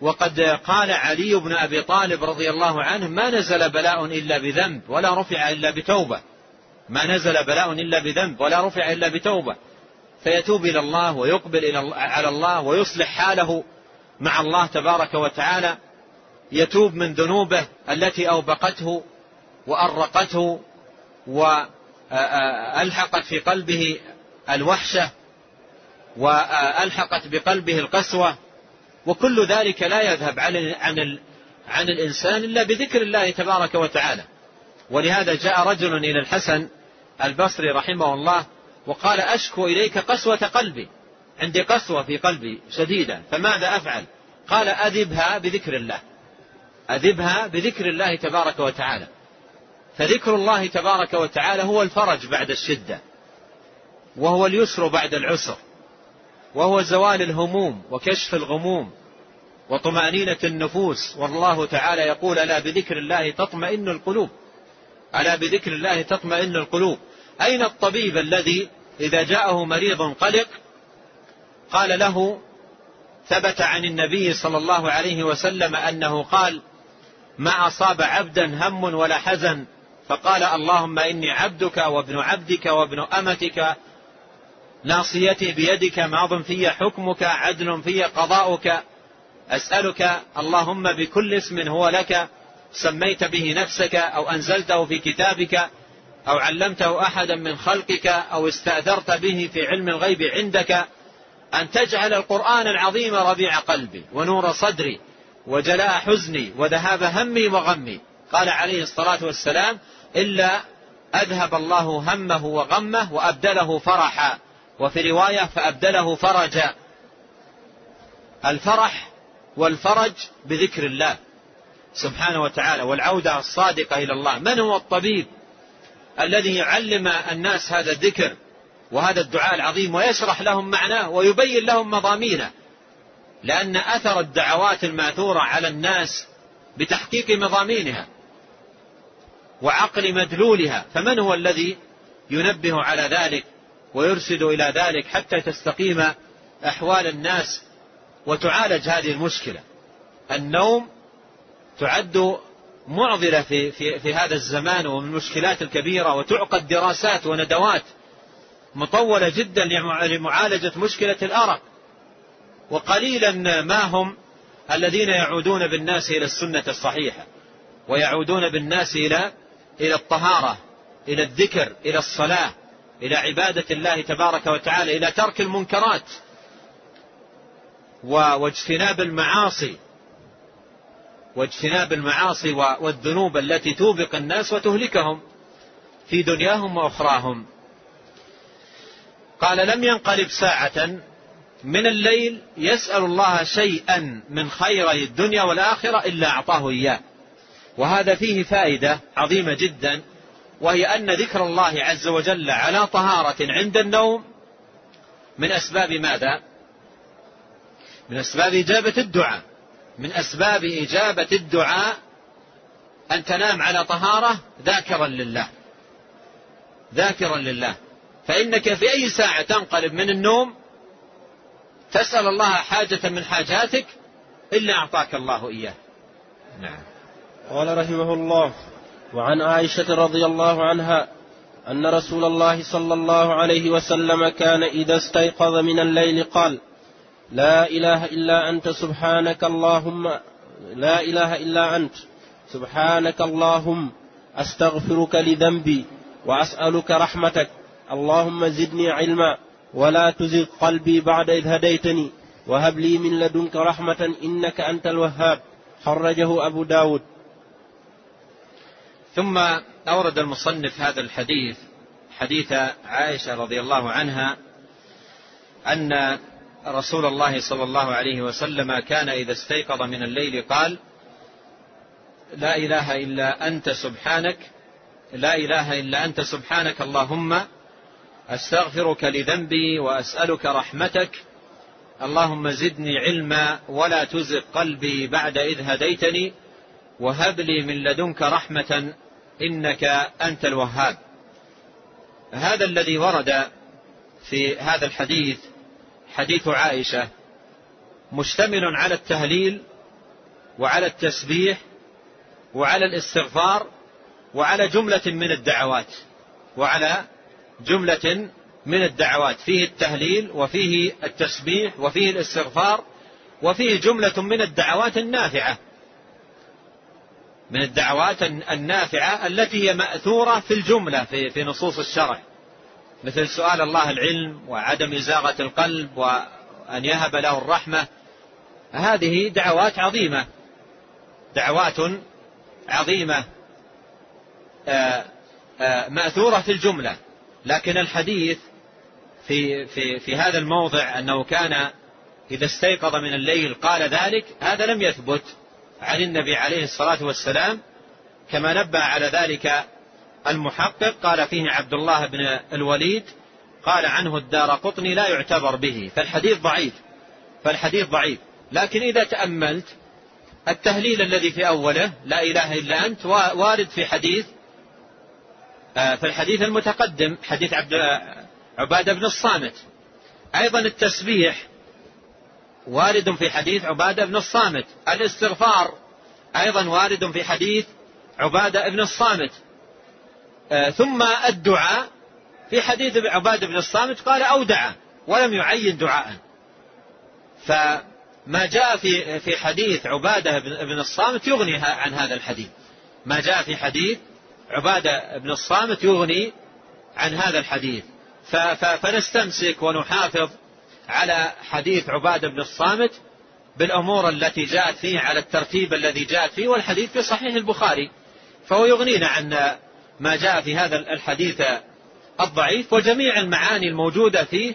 وقد قال علي بن أبي طالب رضي الله عنه ما نزل بلاء إلا بذنب ولا رفع إلا بتوبة. ما نزل بلاء إلا بذنب ولا رفع إلا بتوبة. فيتوب إلى الله ويقبل إلى على الله ويصلح حاله مع الله تبارك وتعالى. يتوب من ذنوبه التي أوبقته وأرقته وألحقت في قلبه الوحشة وألحقت بقلبه القسوة. وكل ذلك لا يذهب عن عن عن الإنسان إلا بذكر الله تبارك وتعالى. ولهذا جاء رجل إلى الحسن البصري رحمه الله وقال أشكو إليك قسوة قلبي. عندي قسوة في قلبي شديدة فماذا أفعل؟ قال أذبها بذكر الله. أذبها بذكر الله تبارك وتعالى. فذكر الله تبارك وتعالى هو الفرج بعد الشدة وهو اليسر بعد العسر. وهو زوال الهموم وكشف الغموم وطمأنينة النفوس. والله تعالى يقول ألا بذكر الله تطمئن القلوب؟ ألا بذكر الله تطمئن القلوب؟ أين الطبيب الذي إذا جاءه مريض قلق قال له ثبت عن النبي صلى الله عليه وسلم أنه قال ما أصاب عبدا هم ولا حزن. فقال اللهم إني عبدك وابن عبدك وابن أمتك ناصيتي بيدك ماض في حكمك عدل في قضاؤك. أسألك اللهم بكل اسم هو لك سميت به نفسك أو أنزلته في كتابك أو علمته أحدا من خلقك أو استأثرت به في علم الغيب عندك. أن تجعل القرآن العظيم ربيع قلبي ونور صدري وجلاء حزني وذهاب همي وغمي. قال عليه الصلاة والسلام إلا أذهب الله همه وغمه وأبدله فرحا. وفي رواية فأبدله فرجا الفرح والفرج بذكر الله سبحانه وتعالى والعودة الصادقة إلى الله. من هو الطبيب الذي يعلم الناس هذا الذكر وهذا الدعاء العظيم ويشرح لهم معناه ويبين لهم مضامينه؟ لأن أثر الدعوات الماثورة على الناس بتحقيق مضامينها وعقل مدلولها. فمن هو الذي ينبه على ذلك؟ ويرشد إلى ذلك حتى تستقيم أحوال الناس وتعالج هذه المشكلة. النوم تعد معضلة في, في, في هذا الزمان ومن المشكلات الكبيرة وتعقد دراسات وندوات مطولة جدا لمعالجة مشكلة الأرق. وقليلا ما هم الذين يعودون بالناس إلى السنة الصحيحة ويعودون بالناس إلى إلى الطهارة إلى الذكر إلى الصلاة. إلى عبادة الله تبارك وتعالى إلى ترك المنكرات واجتناب المعاصي واجتناب المعاصي والذنوب التي توبق الناس وتهلكهم في دنياهم وأخراهم. قال لم ينقلب ساعة من الليل يسأل الله شيئا من خيري الدنيا والآخرة إلا أعطاه إياه. وهذا فيه فائدة عظيمة جدا وهي أن ذكر الله عز وجل على طهارة عند النوم من أسباب ماذا؟ من أسباب إجابة الدعاء. من أسباب إجابة الدعاء أن تنام على طهارة ذاكرا لله. ذاكرا لله. فإنك في أي ساعة تنقلب من النوم تسأل الله حاجة من حاجاتك إلا أعطاك الله إياه. نعم. قال رحمه الله وعن عائشة رضي الله عنها أن رسول الله صلى الله عليه وسلم كان إذا استيقظ من الليل قال لا إله إلا أنت سبحانك اللهم لا إله إلا أنت سبحانك اللهم أستغفرك لذنبي وأسألك رحمتك اللهم زدني علما ولا تزغ قلبي بعد إذ هديتني وهب لي من لدنك رحمة إنك أنت الوهاب. خرجه أبو داود. ثم أورد المصنف هذا الحديث حديث عائشة رضي الله عنها أن رسول الله صلى الله عليه وسلم كان إذا استيقظ من الليل قال لا إله إلا أنت سبحانك لا إله إلا أنت سبحانك اللهم أستغفرك لذنبي وأسألك رحمتك اللهم زدني علما ولا تزغ قلبي بعد إذ هديتني وهب لي من لدنك رحمة إنك أنت الوهاب. هذا الذي ورد في هذا الحديث حديث عائشة مشتمل على التهليل وعلى التسبيح وعلى الاستغفار وعلى جملة من الدعوات وعلى جملة من الدعوات. فيه التهليل وفيه التسبيح وفيه الاستغفار وفيه جملة من الدعوات النافعة. من الدعوات النافعة التي هي مأثورة في الجملة في, في نصوص الشرع. مثل سؤال الله العلم وعدم إزاغة القلب وأن يهب له الرحمة. هذه دعوات عظيمة. دعوات عظيمة آه، آه، مأثورة في الجملة. لكن الحديث في في في هذا الموضع أنه كان إذا استيقظ من الليل قال ذلك هذا لم يثبت. عن النبي عليه الصلاة والسلام كما نبه على ذلك المحقق قال فيه عبد الله بن الوليد قال عنه الدار قطني لا يعتبر به فالحديث ضعيف فالحديث ضعيف. لكن إذا تأملت التهليل الذي في أوله لا إله إلا أنت وارد في حديث آه، في الحديث المتقدم حديث عبد عبادة بن الصامت. أيضا التسبيح وارد في حديث عبادة بن الصامت. الاستغفار أيضا وارد في حديث عبادة بن الصامت. آه، ثم الدعاء. في حديث عبادة بن الصامت قال أو دعا ولم يعين دعاء. فما جاء في في حديث عبادة بن الصامت يغني عن هذا الحديث. ما جاء في حديث عبادة بن الصامت يغني عن هذا الحديث. فنستمسك ونحافظ على حديث عبادة بن الصامت بالأمور التي جاءت فيه على الترتيب الذي جاءت فيه والحديث في صحيح البخاري. فهو يغنينا عن ما جاء في هذا الحديث الضعيف وجميع المعاني الموجودة فيه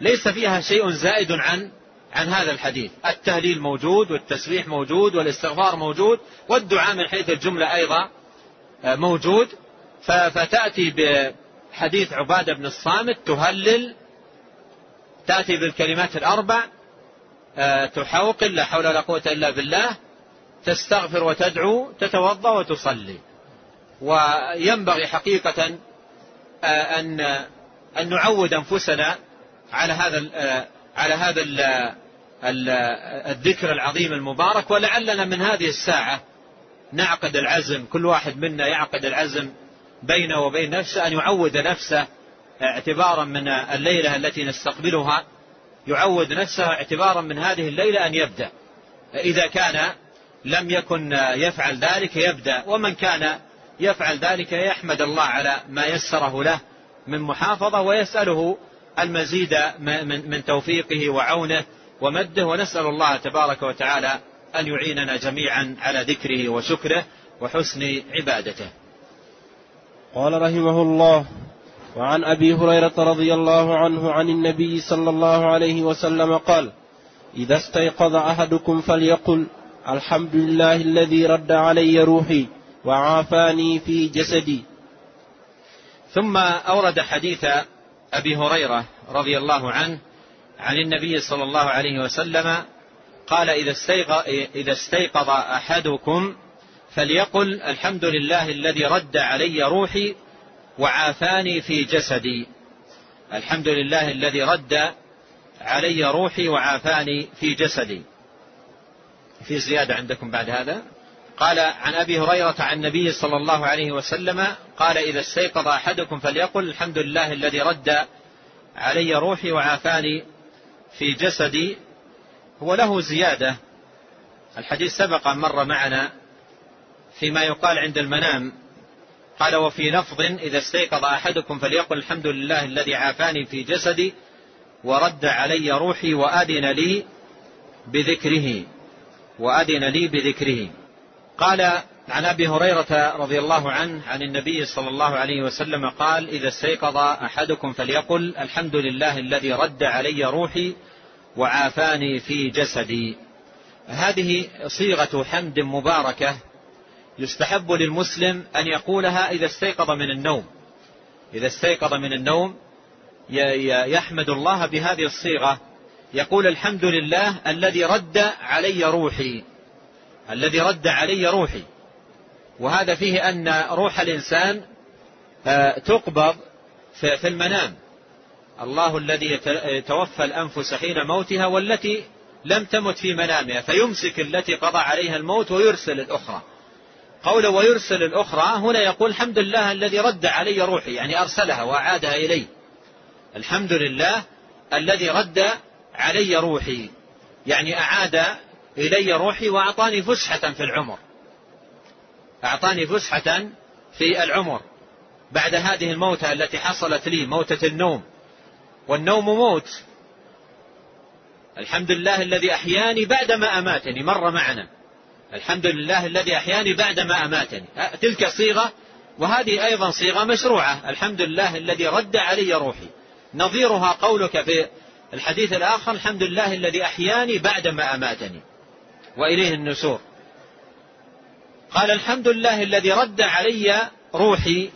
ليس فيها شيء زائد عن عن هذا الحديث. التهليل موجود والتسبيح موجود والاستغفار موجود والدعاء من حيث الجملة أيضا موجود. فتأتي بحديث عبادة بن الصامت تهلل تأتي بالكلمات الأربع آه، تحوقل لا حول ولا قوة إلا بالله تستغفر وتدعو تتوضأ وتصلي. وينبغي حقيقة آه، أن أن نعود أنفسنا على هذا آه، على هذا الذكر العظيم المبارك. ولعلنا من هذه الساعة نعقد العزم كل واحد منا يعقد العزم بينه وبين نفسه أن يعود نفسه اعتبارا من الليلة التي نستقبلها يعود نفسه اعتبارا من هذه الليلة أن يبدأ. إذا كان لم يكن يفعل ذلك يبدأ ومن كان يفعل ذلك يحمد الله على ما يسره له من محافظة ويسأله المزيد من توفيقه وعونه ومده ونسأل الله تبارك وتعالى أن يعيننا جميعا على ذكره وشكره وحسن عبادته. قال رحمه الله وعن أبي هريرة رضي الله عنه عن النبي صلى الله عليه وسلم قال إذا استيقظ أحدكم فليقل الحمد لله الذي رد علي روحي وعافاني في جسدي. ثم أورد حديث أبي هريرة رضي الله عنه عن النبي صلى الله عليه وسلم قال إذا إذا استيقظ أحدكم فليقل الحمد لله الذي رد علي روحي وعافاني في جسدي. الحمد لله الذي رد علي روحي وعافاني في جسدي. في زيادة عندكم بعد هذا. قال عن أبي هريرة عن النبي صلى الله عليه وسلم قال إذا استيقظ أحدكم فليقل الحمد لله الذي رد علي روحي وعافاني في جسدي. هو له زيادة. الحديث سبق مر معنا فيما يقال عند المنام. قال وفي لفظ إذا استيقظ أحدكم فليقل الحمد لله الذي عافاني في جسدي ورد علي روحي وأذن لي بذكره وأذن لي بذكره. قال عن أبي هريرة رضي الله عنه عن النبي صلى الله عليه وسلم قال إذا استيقظ أحدكم فليقل الحمد لله الذي رد علي روحي وعافاني في جسدي. هذه صيغة حمد مباركة يستحب للمسلم أن يقولها إذا استيقظ من النوم. إذا استيقظ من النوم يحمد الله بهذه الصيغة. يقول الحمد لله الذي رد علي روحي. الذي رد علي روحي. وهذا فيه أن روح الإنسان آه، تقبض في المنام. الله الذي يتوفى الأنفس حين موتها والتي لم تمت في منامها فيمسك التي قضى عليها الموت ويرسل الأخرى. قول ويرسل الأخرى هنا يقول الحمد لله الذي رد علي روحي يعني أرسلها وأعادها إلي. الحمد لله الذي رد علي روحي يعني أعاد إلي روحي وأعطاني فسحة في العمر. أعطاني فسحة في العمر. بعد هذه الموتة التي حصلت لي موتة النوم. والنوم موت. الحمد لله الذي أحياني بعدما أماتني مر معنا. الحمد لله الذي أحياني بعدما أماتني. تلك صيغة وهذه أيضا صيغة مشروعة. الحمد لله الذي رد علي روحي. نظيرها قولك في الحديث الآخر الحمد لله الذي أحياني بعدما أماتني. وإليه النسور قال الحمد لله الذي رد علي روحي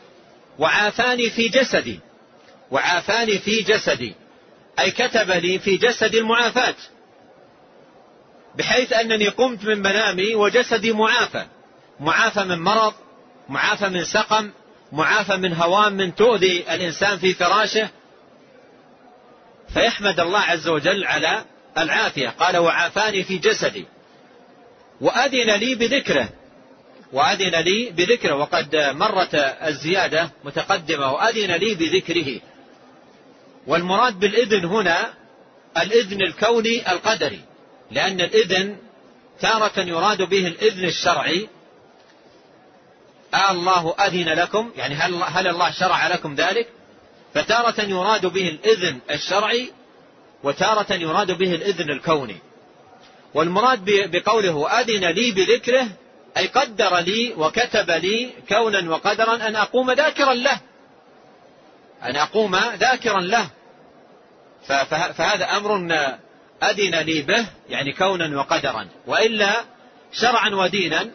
وعافاني في جسدي. وعافاني في جسدي. أي كتب لي في جسدي المعافاة. بحيث أنني قمت من منامي وجسدي معافى. معافى من مرض معافى من سقم معافى من هوام من تؤذي الإنسان في فراشه. فيحمد الله عز وجل على العافية. قال وعافاني في جسدي. وأذن لي بذكره. وأذن لي بذكره. وقد مرت الزيادة متقدمة. وأذن لي بذكره. والمراد بالإذن هنا الإذن الكوني القدري. لأن الإذن تارة يراد به الإذن الشرعي. آه الله أذن لكم يعني هل, هل الله شرع لكم ذلك؟ فتارة يراد به الإذن الشرعي وتارة يراد به الإذن الكوني. والمراد بقوله أذن لي بذكره أي قدر لي وكتب لي كونا وقدرا أن أقوم ذاكرا له. أن أقوم ذاكرا له. فهذا أمر أذن لي به يعني كونا وقدرا. وإلا شرعا ودينا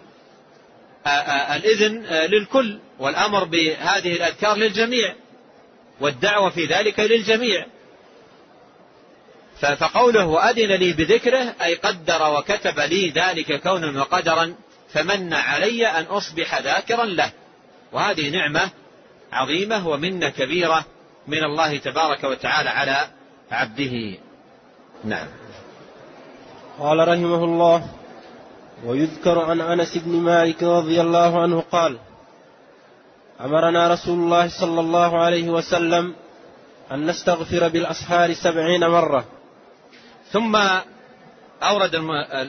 الإذن للكل والأمر بهذه الأذكار للجميع والدعوة في ذلك للجميع. فقوله وأذن لي بذكره أي قدر وكتب لي ذلك كونا وقدرا فمن علي أن أصبح ذاكرا له. وهذه نعمة عظيمة ومنة كبيرة من الله تبارك وتعالى على عبده. نعم. قال رحمه الله ويذكر عن أنس بن مالك رضي الله عنه قال أمرنا رسول الله صلى الله عليه وسلم أن نستغفر بالأسحار سبعين مرة. ثم أورد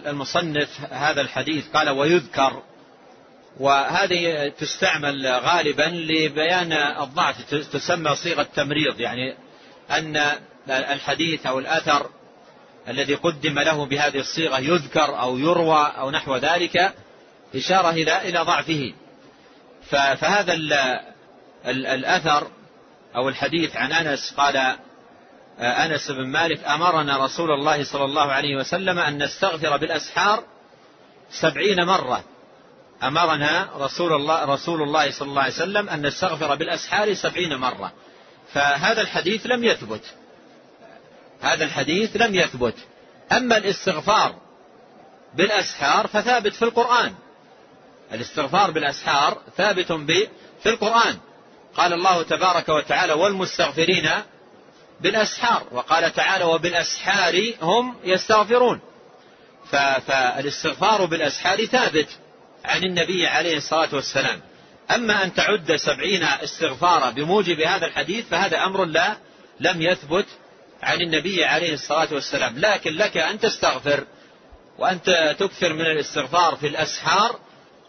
المصنف هذا الحديث قال ويذكر. وهذه تستعمل غالبا لبيان الضعف تسمى صيغة تمريض يعني أن الحديث أو الأثر الذي قدم له بهذه الصيغة يذكر أو يروى أو نحو ذلك إشارة إلى إلى ضعفه. فهذا الأثر أو الحديث عن أنس قال أنس بن مالك أمرنا رسول الله صلى الله عليه وسلم أن نستغفر بالأسحار سبعين مرة. أمرنا رسول الله رسول الله صلى الله عليه وسلم أن نستغفر بالأسحار سبعين مرة. فهذا الحديث لم يثبت. هذا الحديث لم يثبت. أما الاستغفار بالأسحار فثابت في القرآن. الاستغفار بالأسحار ثابت في القرآن. قال الله تبارك وتعالى والمستغفرين بالأسحار. وقال تعالى وبالأسحار هم يستغفرون. فالاستغفار بالأسحار ثابت عن النبي عليه الصلاة والسلام. أما أن تعد سبعين استغفارا بموجب هذا الحديث فهذا أمر لا لم يثبت عن النبي عليه الصلاة والسلام. لكن لك أن تستغفر وأنت تكثر من الاستغفار في الأسحار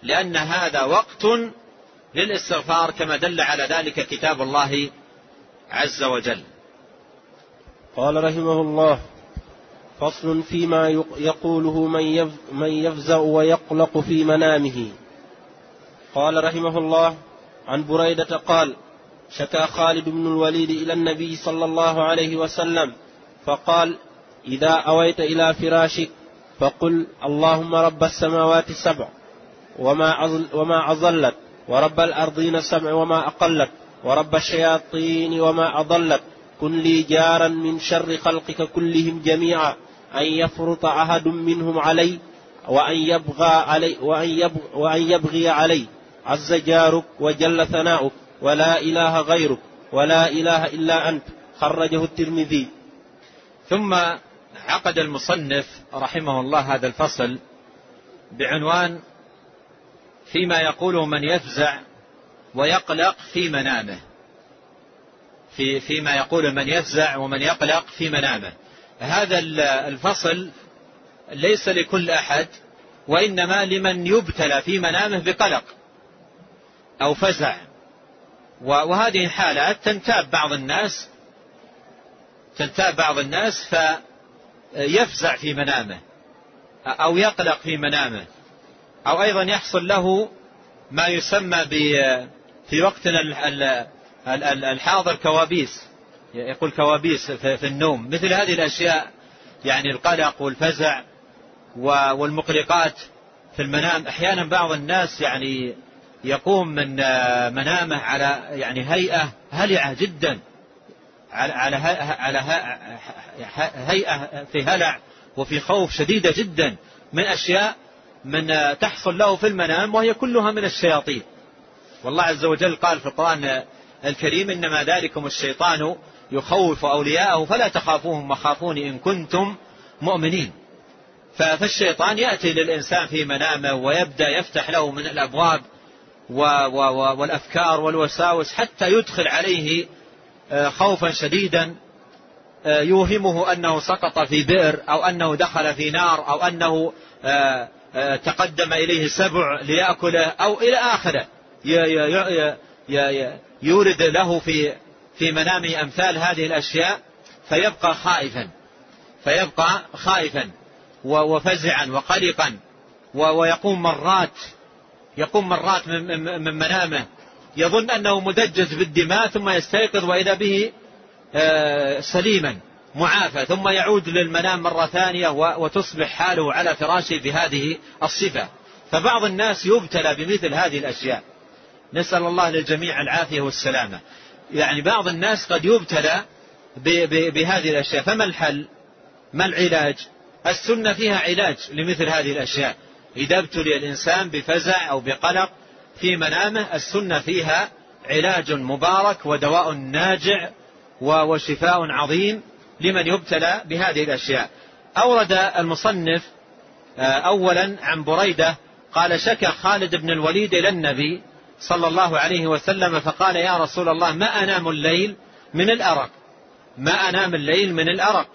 لأن هذا وقت للاستغفار كما دل على ذلك كتاب الله عز وجل. قال رحمه الله فصل فيما يقوله من يفزع ويقلق في منامه. قال رحمه الله عن بريدة قال شكا خالد بن الوليد إلى النبي صلى الله عليه وسلم فقال إذا أويت إلى فراشك فقل اللهم رب السماوات السبع وما وما أظلت ورب الأرضين السبع وما أقلت ورب الشياطين وما أضلت كن لي جارا من شر خلقك كلهم جميعا أن يفرط أحد منهم علي وأن يبغى علي وأن وأن يبغي علي عز جارك وجل ثناؤك ولا إله غيرك ولا إله إلا أنت خرجه الترمذي. ثم عقد المصنف رحمه الله هذا الفصل بعنوان فيما يقوله من يفزع ويقلق في منامه. في فيما يقول من يفزع ومن يقلق في منامه. هذا الفصل ليس لكل أحد وإنما لمن يبتلى في منامه بقلق أو فزع. وهذه حالات تنتاب بعض الناس تنتاب بعض الناس فيفزع في منامه أو يقلق في منامه أو أيضا يحصل له ما يسمى في وقتنا الحاضر كوابيس يقول كوابيس في النوم مثل هذه الأشياء يعني القلق والفزع والمقلقات في المنام أحيانا بعض الناس يعني يقوم من منامه على يعني هيئة هلعة جدا على على هيئة في هلع وفي خوف شديدة جدا من أشياء من تحصل له في المنام وهي كلها من الشياطين. والله عز وجل قال في القرآن الكريم إنما ذلكم الشيطان يخوف أولياءه فلا تخافوهم وخافوني إن كنتم مؤمنين. فالشيطان يأتي للإنسان في منامه ويبدأ يفتح له من الأبواب والأفكار والوساوس حتى يدخل عليه آه، خوفا شديدا آه، يوهمه أنه سقط في بئر أو أنه دخل في نار أو أنه آه، تقدم إليه سبع ليأكله أو إلى آخره. يورد له في في منامه أمثال هذه الأشياء فيبقى خائفا فيبقى خائفا وفزعا وقلقا ويقوم مرات يقوم مرات من منامه. يظن أنه مدجج بالدماء ثم يستيقظ وإذا به آه، سليما معافى ثم يعود للمنام مرة ثانية وتصبح حاله على فراشه بهذه الصفة. فبعض الناس يبتلى بمثل هذه الأشياء. نسأل الله للجميع العافية والسلامة. يعني بعض الناس قد يبتلى بهذه الأشياء. فما الحل؟ ما العلاج؟ السنة فيها علاج لمثل هذه الأشياء. إذا ابتلي الإنسان بفزع أو بقلق في منامه. السنة فيها علاج مبارك ودواء ناجع وشفاء عظيم لمن يبتلى بهذه الأشياء. أورد المصنف آه، أولا عن بريدة قال شكى خالد بن الوليد إلى النبي صلى الله عليه وسلم فقال يا رسول الله ما أنام الليل من الأرق؟ ما أنام الليل من الأرق؟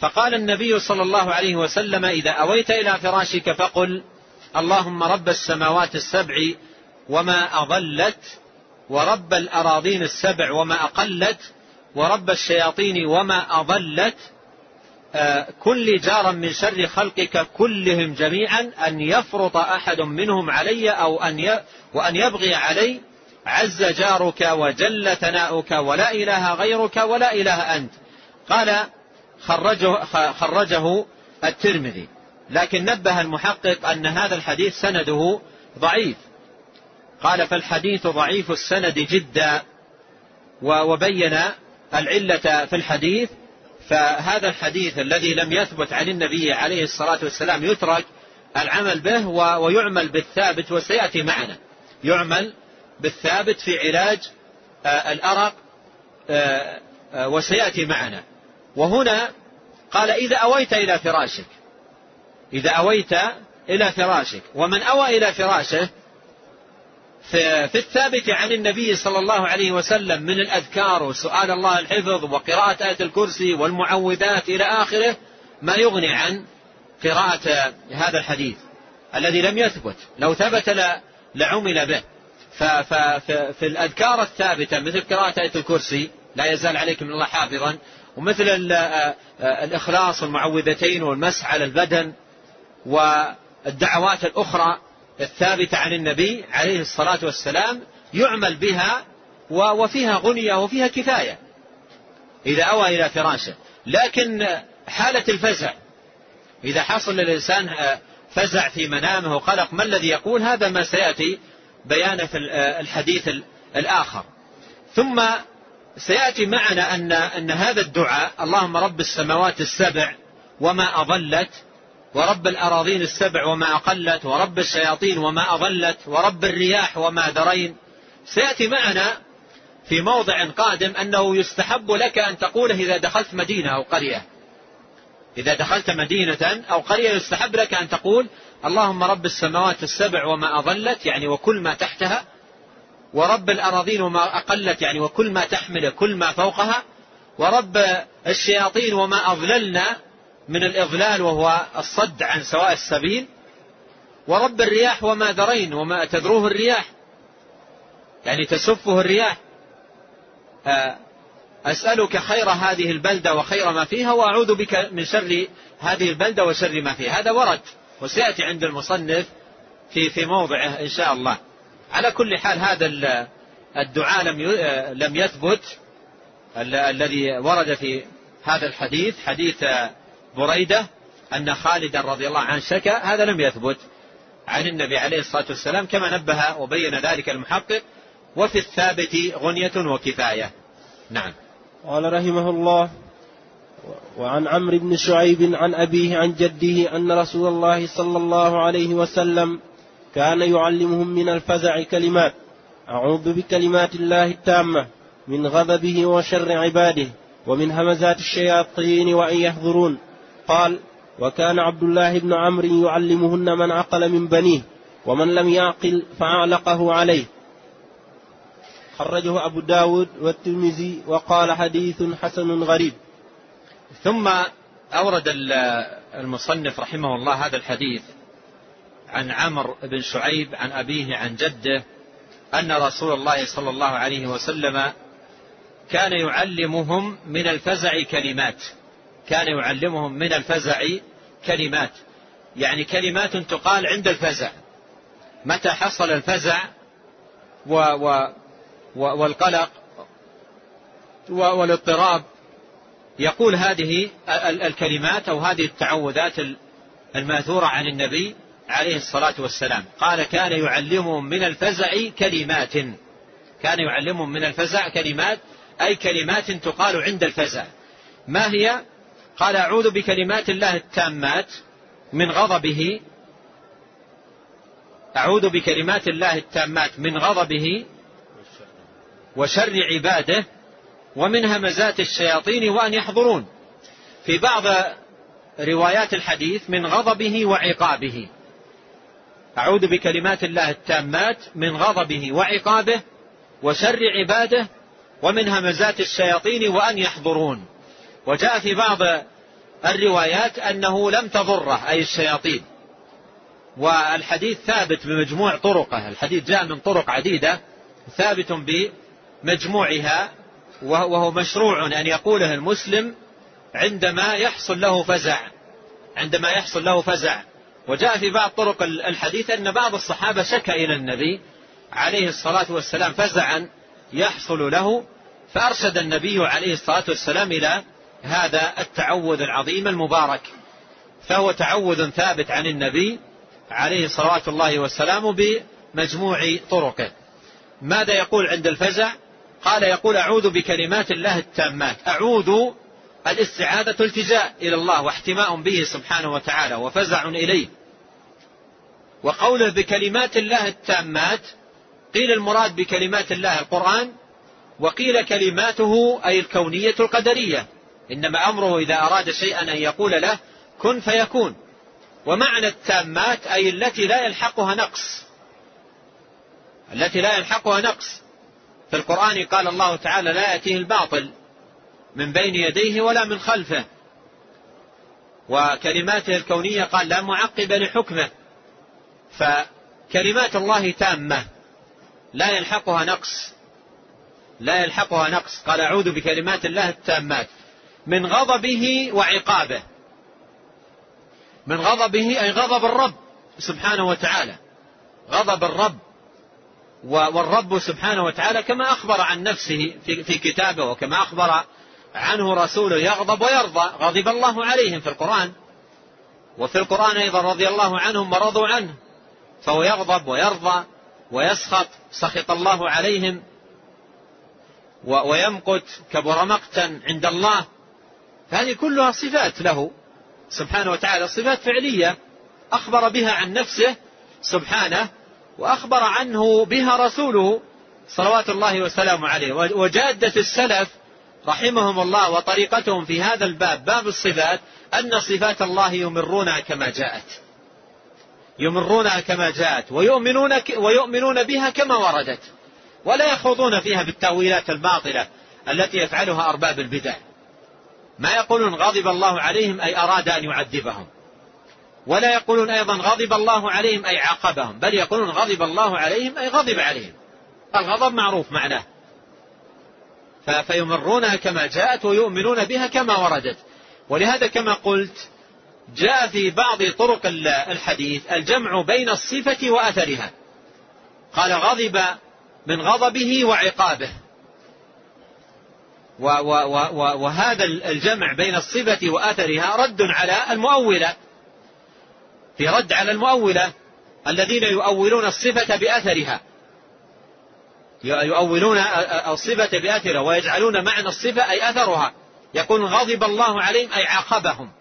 فقال النبي صلى الله عليه وسلم إذا أويت إلى فراشك فقل اللهم رب السماوات السبع وما أضلت ورب الأراضين السبع وما أقلت ورب الشياطين وما أضلت. آه، كل جارا من شر خلقك كلهم جميعا أن يفرط أحد منهم علي أو أن وأن يبغي علي. عز جارك وجل ثناؤك ولا إله غيرك ولا إله أنت. قال خرجه, خرجه الترمذي. لكن نبه المحقق أن هذا الحديث سنده ضعيف. قال فالحديث ضعيف السند جدا وبين العلة في الحديث فهذا الحديث الذي لم يثبت عن النبي عليه الصلاة والسلام يترك العمل به ويعمل بالثابت وسيأتي معنا. يعمل بالثابت في علاج آه، الأرق آه، آه، وسيأتي معنا. وهنا قال إذا أويت إلى فراشك إذا أويت إلى فراشك. ومن أوى إلى فراشه في الثابت عن النبي صلى الله عليه وسلم من الأذكار وسؤال الله الحفظ وقراءة آية الكرسي والمعوذات إلى آخره ما يغني عن قراءة هذا الحديث الذي لم يثبت. لو ثبت لعمل به. ففي الأذكار الثابتة مثل قراءة آية الكرسي لا يزال عليكم من الله حافظا. ومثل الإخلاص والمعوذتين والمسح على البدن والدعوات الأخرى الثابتة عن النبي عليه الصلاة والسلام يعمل بها وفيها غنية وفيها كفاية إذا أوى إلى فراشه. لكن حالة الفزع إذا حصل للإنسان فزع في منامه وقلق ما الذي يقول؟ هذا ما سيأتي بيانه في الحديث الآخر. ثم سيأتي معنا أن, أن هذا الدعاء اللهم رب السماوات السبع وما أضلت ورب الأراضين السبع وما أقلت ورب الشياطين وما أضلت ورب الرياح وما ذرين. سيأتي معنا في موضع قادم أنه يستحب لك أن تقوله إذا دخلت مدينة أو قرية. إذا دخلت مدينة أو قرية يستحب لك أن تقول اللهم رب السماوات السبع وما أضلت يعني وكل ما تحتها ورب الأراضين وما أقلت يعني وكل ما تحمل كل ما فوقها ورب الشياطين وما أضللنا من الإضلال وهو الصد عن سواء السبيل. ورب الرياح وما ذرين وما تذروه الرياح. يعني تسفه الرياح. آه، أسألك خير هذه البلدة وخير ما فيها وأعوذ بك من شر هذه البلدة وشر ما فيها. هذا ورد وسيأتي عند المصنف في في موضعه إن شاء الله. على كل حال هذا الدعاء لم لم يثبت الذي ورد في هذا الحديث حديث بريدة أن خالدا رضي الله عنه شكى هذا لم يثبت. عن النبي عليه الصلاة والسلام كما نبه وبين ذلك المحقق وفي الثابت غنية وكفاية. نعم. قال رحمه الله وعن عمرو بن شعيب عن أبيه عن جده أن رسول الله صلى الله عليه وسلم كان يعلمهم من الفزع كلمات أعوذ بكلمات الله التامة من غضبه وشر عباده ومن همزات الشياطين وأن يحضرون. قال وكان عبد الله بن عمرو يعلمهن من عقل من بنيه ومن لم يعقل فأعلقه عليه. خرجه أبو داود والترمذي وقال حديث حسن غريب. ثم أورد المصنف رحمه الله هذا الحديث عن عمرو بن شعيب عن أبيه عن جده أن رسول الله صلى الله عليه وسلم كان يعلمهم من الفزع كلمات. كان يعلمهم من الفزع كلمات. يعني كلمات تقال عند الفزع. متى حصل الفزع و و والقلق والاضطراب يقول هذه الكلمات أو هذه التعوذات الماثورة عن النبي عليه الصلاة والسلام. قال كان يعلمهم من الفزع كلمات. كان يعلمهم من الفزع كلمات أي كلمات تقال عند الفزع. ما هي قال أعوذ بكلمات الله التامات من غضبه. أعوذ بكلمات الله التامات من غضبه وشر عباده ومن همزات الشياطين وأن يحضرون. في بعض روايات الحديث من غضبه وعقابه. أعوذ بكلمات الله التامات من غضبه وعقابه وشر عباده ومن همزات الشياطين وأن يحضرون. وجاء في بعض الروايات أنه لم تضره أي الشياطين. والحديث ثابت بمجموع طرقه الحديث جاء من طرق عديدة ثابت بمجموعها وهو مشروع أن يقوله المسلم عندما يحصل له فزع عندما يحصل له فزع. وجاء في بعض طرق الحديث أن بعض الصحابة شكى إلى النبي عليه الصلاة والسلام فزعا يحصل له فأرشد النبي عليه الصلاة والسلام إلى هذا التعوذ العظيم المبارك فهو تعوذ ثابت عن النبي عليه صلوات الله والسلام بمجموع طرقه. ماذا يقول عند الفزع؟ قال يقول أعوذ بكلمات الله التامات أعوذ الاستعاذة التجاء إلى الله واحتماء به سبحانه وتعالى وفزع إليه. وقوله بكلمات الله التامات قيل المراد بكلمات الله القرآن وقيل كلماته أي الكونية القدرية. إنما أمره إذا أراد شيئا أن يقول له كن فيكون. ومعنى التامات أي التي لا يلحقها نقص. التي لا يلحقها نقص. في القرآن قال الله تعالى لا يأتيه الباطل من بين يديه ولا من خلفه. وكلماته الكونية قال لا معقب لحكمه. فكلمات الله تامة. لا يلحقها نقص. لا يلحقها نقص. قال أعوذ بكلمات الله التامات. من غضبه وعقابه. من غضبه أي غضب الرب سبحانه وتعالى. غضب الرب والرب سبحانه وتعالى كما أخبر عن نفسه في كتابه وكما أخبر عنه رسوله يغضب ويرضى. غضب الله عليهم في القرآن. وفي القرآن أيضا رضي الله عنهم ورضوا عنه. فهو يغضب ويرضى ويسخط. سخط الله عليهم. ويمقت كبر مقتا عند الله. هذه كلها صفات له سبحانه وتعالى صفات فعلية أخبر بها عن نفسه سبحانه وأخبر عنه بها رسوله صلوات الله وسلامه عليه. وجادة السلف رحمهم الله وطريقتهم في هذا الباب باب الصفات أن صفات الله يمرونها كما جاءت. يمرونها كما جاءت ويؤمنون, ويؤمنون بها كما وردت. ولا يخوضون فيها بالتأويلات الباطلة التي يفعلها أرباب البدع. ما يقولون غضب الله عليهم أي أراد أن يعذبهم. ولا يقولون أيضا غضب الله عليهم أي عاقبهم. بل يقولون غضب الله عليهم أي غضب عليهم. الغضب معروف معناه. فيمرونها كما جاءت ويؤمنون بها كما وردت. ولهذا كما قلت جاء في بعض طرق الحديث الجمع بين الصفة وأثرها. قال غضب من غضبه وعقابه. وهذا الجمع بين الصفة وأثرها رد على المؤولة. في رد على المؤولة الذين يؤولون الصفة بأثرها. يؤولون الصفة بأثرها ويجعلون معنى الصفة أي أثرها. يقول غضب الله عليهم أي عاقبهم.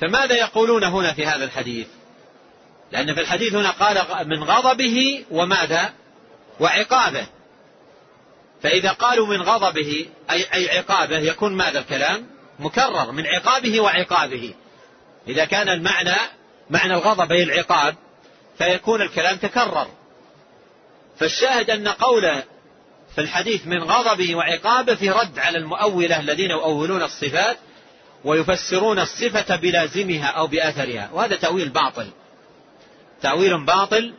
فماذا يقولون هنا في هذا الحديث؟ لأن في الحديث هنا قال من غضبه وماذا؟ وعقابه. فإذا قالوا من غضبه أي, عقابه يكون ماذا الكلام؟ مكرر من عقابه وعقابه. إذا كان المعنى معنى الغضب أي العقاب فيكون الكلام تكرر. فالشاهد أن قوله في الحديث من غضبه وعقابه في رد على المؤولة الذين يؤولون الصفات ويفسرون الصفة بلازمها أو بأثرها. وهذا تأويل باطل. تأويل باطل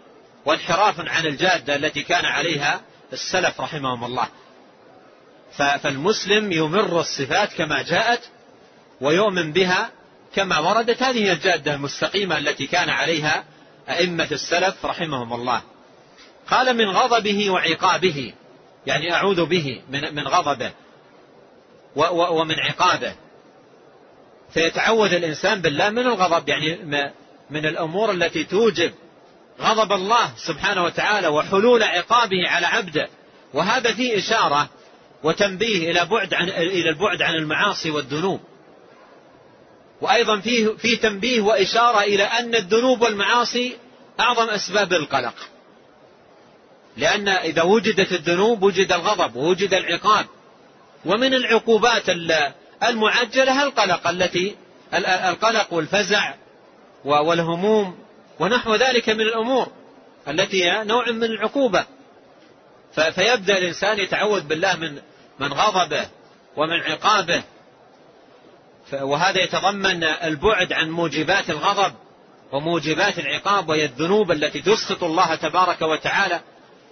وانحراف عن الجادة التي كان عليها السلف رحمهم الله. فالمسلم يمر الصفات كما جاءت ويؤمن بها كما وردت. هذه الجادة المستقيمة التي كان عليها أئمة السلف رحمهم الله. قال من غضبه وعقابه يعني أعوذ به من من غضبه ومن عقابه. فيتعوذ الإنسان بالله من الغضب يعني من الأمور التي توجب غضب الله سبحانه وتعالى وحلول عقابه على عبده. وهذا فيه إشارة وتنبيه إلى بعد عن إلى البعد عن المعاصي والذنوب. وأيضا فيه فيه تنبيه وإشارة إلى أن الذنوب والمعاصي أعظم أسباب القلق. لأن إذا وجدت الذنوب وجد الغضب ووجد العقاب. ومن العقوبات المعجلة القلق التي القلق والفزع والهموم ونحو ذلك من الأمور التي هي نوع من العقوبة. فيبدأ الإنسان يتعوذ بالله من من غضبه ومن عقابه. وهذا يتضمن البعد عن موجبات الغضب وموجبات العقاب وهي الذنوب التي تسخط الله تبارك وتعالى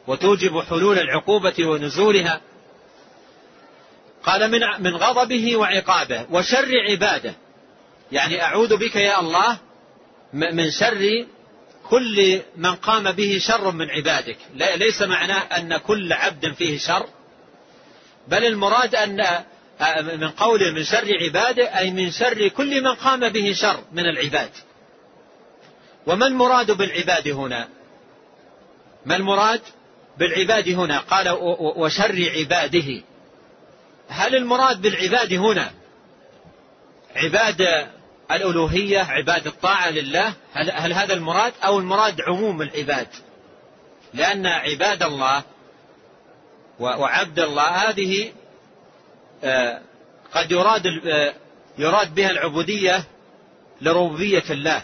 وتوجب حلول العقوبة ونزولها. قال من من غضبه وعقابه وشر عباده. يعني أعوذ بك يا الله من شر كل من قام به شر من عبادك. ليس معناه أن كل عبد فيه شر بل المراد أن من قوله من شر عباده أي من شر كل من قام به شر من العباد. وما المراد بالعباد هنا؟ ما المراد بالعباد هنا؟ قال وشر عباده. هل المراد بالعباد هنا عباد الألوهية عباد الطاعة لله هل, هل هذا المراد؟ أو المراد عموم العباد. لأن عباد الله وعبد الله هذه آه، قد يراد آه، يراد بها العبودية لربوبية الله.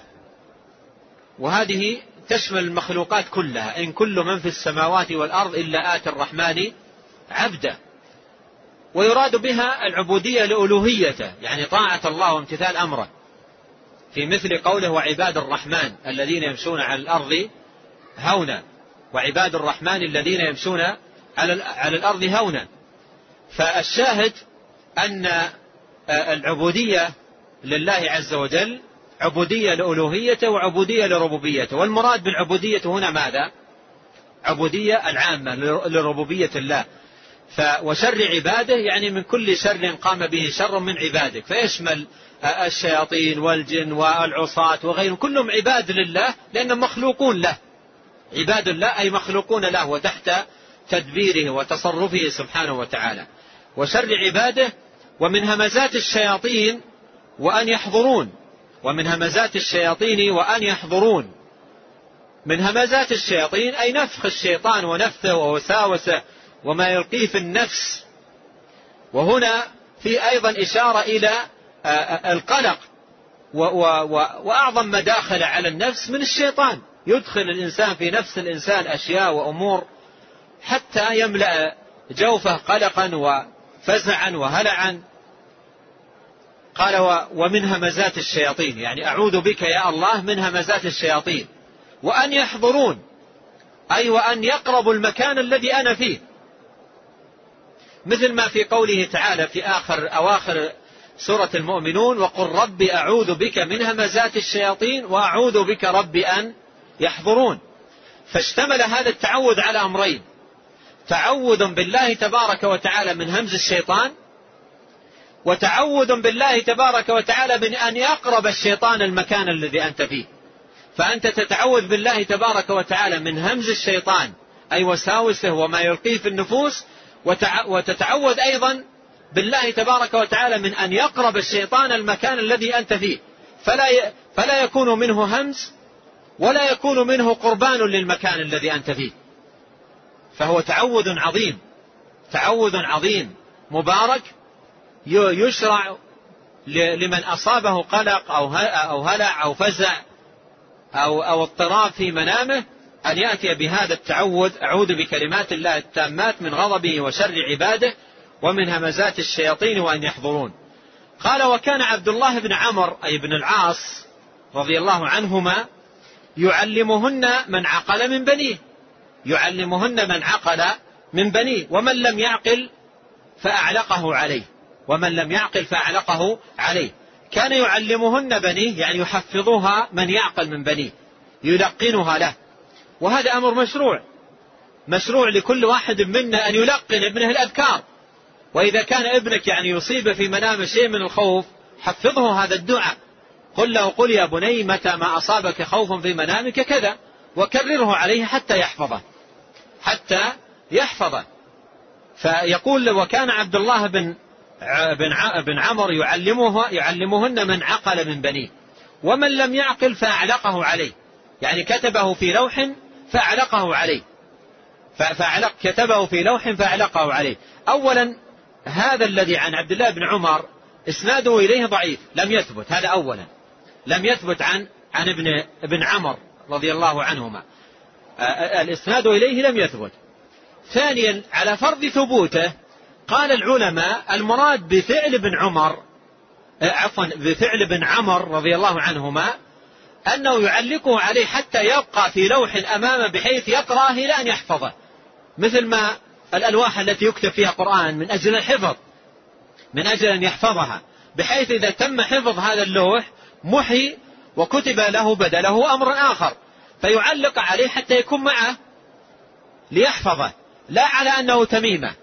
وهذه تشمل المخلوقات كلها. إن كل من في السماوات والأرض إلا آتي الرحمن عبدا ويراد بها العبودية لألوهيته يعني طاعة الله وامتثال أمره. في مثل قوله وعباد الرحمن الذين يمشون على الأرض هونا. وعباد الرحمن الذين يمشون على الأرض هونا. فالشاهد أن العبودية لله عز وجل عبودية لألوهيته وعبودية لربوبيته والمراد بالعبودية هنا ماذا؟ عبودية العامة لربوبية الله. وشر عباده يعني من كل شر قام به شر من عبادك. فيشمل الشياطين والجن والعصاة وغيرهم. كلهم عباد لله لأنهم مخلوقون له. عباد الله أي مخلوقون له وتحت تدبيره وتصرفه سبحانه وتعالى. وشر عباده ومن همزات الشياطين وأن يحضرون. ومن همزات الشياطين وأن يحضرون. من همزات الشياطين أي نفخ الشيطان ونفثه ووساوسه وما يلقيه في النفس. وهنا في أيضا إشارة إلى القلق. وأعظم مداخل على النفس من الشيطان. يدخل الإنسان في نفس الإنسان أشياء وأمور حتى يملأ جوفه قلقا وفزعا وهلعا. قال ومن همزات الشياطين يعني أعوذ بك يا الله من همزات الشياطين. وأن يحضرون أي وأن يقربوا المكان الذي أنا فيه. مثل ما في قوله تعالى في آخر أواخر سورة المؤمنون وقل رب أعوذ بك من همزات الشياطين وأعوذ بك رب أن يحضرون. فاشتمل هذا التعوذ على أمرين. تعوذ بالله تبارك وتعالى من همز الشيطان وتعوذ بالله تبارك وتعالى من أن يقرب الشيطان المكان الذي أنت فيه. فأنت تتعوذ بالله تبارك وتعالى من همز الشيطان أي وساوسه وما يلقيه في النفوس وتتعوذ أيضا بالله تبارك وتعالى من أن يقرب الشيطان المكان الذي أنت فيه. فلا فلا يكون منه همز ولا يكون منه قربان للمكان الذي أنت فيه. فهو تعوذ عظيم. تعوذ عظيم. مبارك يشرع لمن أصابه قلق أو هلع أو فزع أو أو اضطراب في منامه أن يأتي بهذا التعوذ أعوذ بكلمات الله التامات من غضبه وشر عباده ومن همزات الشياطين وأن يحضرون. قال وكان عبد الله بن عمر أي بن العاص رضي الله عنهما يعلمهن من عقل من بنيه. يعلمهن من عقل من بنيه. ومن لم يعقل فأعلقه عليه. ومن لم يعقل فأعلقه عليه. كان يعلمهن بنيه يعني يحفظها من يعقل من بنيه. يلقنها له. وهذا أمر مشروع. مشروع لكل واحد منا أن يلقن ابنه الأذكار. وإذا كان ابنك يعني يصيب في منام شيء من الخوف حفظه هذا الدعاء. قل له قل يا بني متى ما أصابك خوف في منامك كذا وكرره عليه حتى يحفظه. حتى يحفظه. فيقول وكان عبد الله بن بن بن عمر يعلمه يعلمهن من عقل من بنيه. ومن لم يعقل فأعلقه عليه. يعني كتبه في لوح فأعلقه عليه. فأعلق كتبه في لوح فأعلقه عليه. أولا هذا الذي عن عبد الله بن عمر إسناده إليه ضعيف لم يثبت. هذا أولا. لم يثبت عن عن ابن ابن عمر رضي الله عنهما. الإسناد إليه لم يثبت. ثانيا على فرض ثبوته قال العلماء المراد بفعل ابن عمر عفوا بفعل ابن عمر رضي الله عنهما أنه يعلقه عليه حتى يبقى في لوح أمامه بحيث يقرأه إلى أن يحفظه. مثل ما الألواح التي يكتب فيها قرآن من أجل الحفظ من أجل أن يحفظها. بحيث إذا تم حفظ هذا اللوح محي وكتب له بدله أمر آخر. فيعلق عليه حتى يكون معه ليحفظه. لا على أنه تميمة.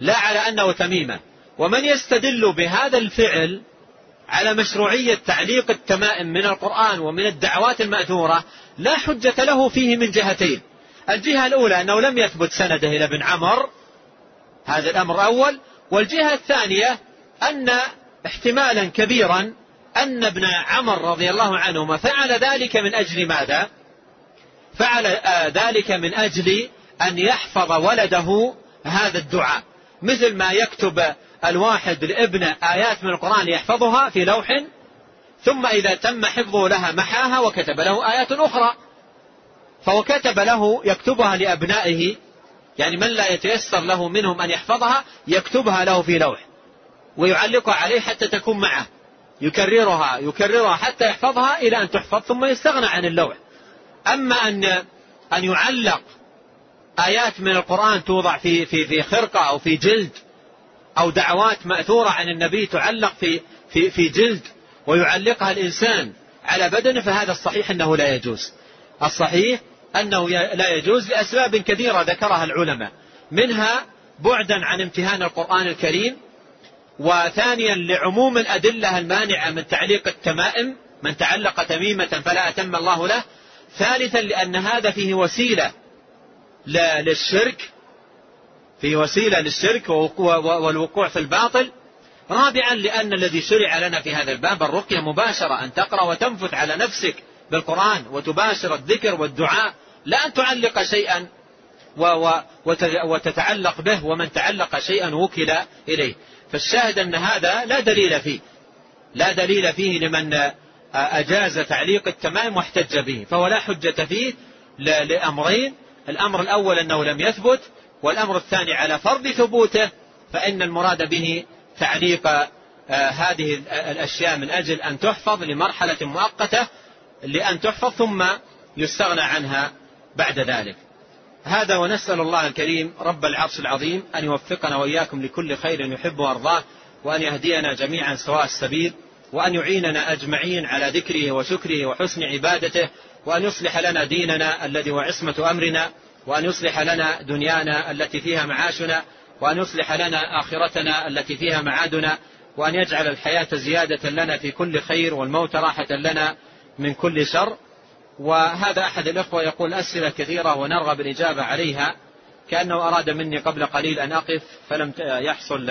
لا على أنه تميمة. ومن يستدل بهذا الفعل على مشروعية تعليق التمائم من القرآن ومن الدعوات المأثورة لا حجة له فيه من جهتين. الجهة الأولى أنه لم يثبت سنده إلى ابن عمر هذا الأمر أول. والجهة الثانية أن احتمالا كبيرا أن ابن عمر رضي الله عنهما فعل ذلك من أجل ماذا؟ فعل ذلك من أجل أن يحفظ ولده هذا الدعاء. مثل ما يكتب الواحد لابنه آيات من القرآن يحفظها في لوح ثم إذا تم حفظه لها محاها وكتب له آيات أخرى. فهو كتب له يكتبها لأبنائه يعني من لا يتيسر له منهم أن يحفظها يكتبها له في لوح ويعلقها عليه حتى تكون معه. يكررها يكررها حتى يحفظها إلى أن تحفظ ثم يستغنى عن اللوح. أما أن أن يعلق آيات من القرآن توضع في في في خرقة أو في جلد أو دعوات مأثورة عن النبي تعلق في في في جلد ويعلقها الإنسان على بدنه فهذا الصحيح أنه لا يجوز. الصحيح أنه لا يجوز لأسباب كثيرة ذكرها العلماء منها بعدا عن امتهان القرآن الكريم وثانيا لعموم الأدلة المانعة من تعليق التمائم من تعلق تميمة فلا أتم الله له ثالثا لأن هذا فيه وسيلة للشرك فيه وسيلة للشرك والوقوع في الباطل رابعا لأن الذي شرع لنا في هذا الباب الرقية مباشرة أن تقرأ وتنفث على نفسك بالقرآن وتباشر الذكر والدعاء لا أن تعلق شيئا وتتعلق به ومن تعلق شيئا وكل إليه. فالشاهد أن هذا لا دليل فيه. لا دليل فيه لمن أجاز تعليق التمائم واحتج به فهو لا حجة فيه لأمرين. الأمر الأول أنه لم يثبت والأمر الثاني على فرض ثبوته فإن المراد به تعليق هذه الأشياء من أجل أن تحفظ لمرحلة مؤقتة لأن تحفظ ثم يستغنى عنها بعد ذلك. هذا ونسأل الله الكريم رب العرش العظيم أن يوفقنا وإياكم لكل خير يحب وأرضاه وأن يهدينا جميعا سواء السبيل وأن يعيننا أجمعين على ذكره وشكره وحسن عبادته وأن يصلح لنا ديننا الذي هو عصمة أمرنا وأن يصلح لنا دنيانا التي فيها معاشنا وأن يصلح لنا آخرتنا التي فيها معادنا وأن يجعل الحياة زيادة لنا في كل خير والموت راحة لنا من كل شر. وهذا أحد الإخوة يقول أسئلة كثيرة ونرغب الإجابة عليها كأنه أراد مني قبل قليل أن أقف فلم يحصل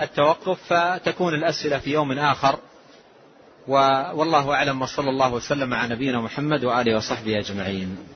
التوقف فتكون الأسئلة في يوم آخر. والله أعلم وصلى الله وسلم على نبينا محمد وآله وصحبه أجمعين.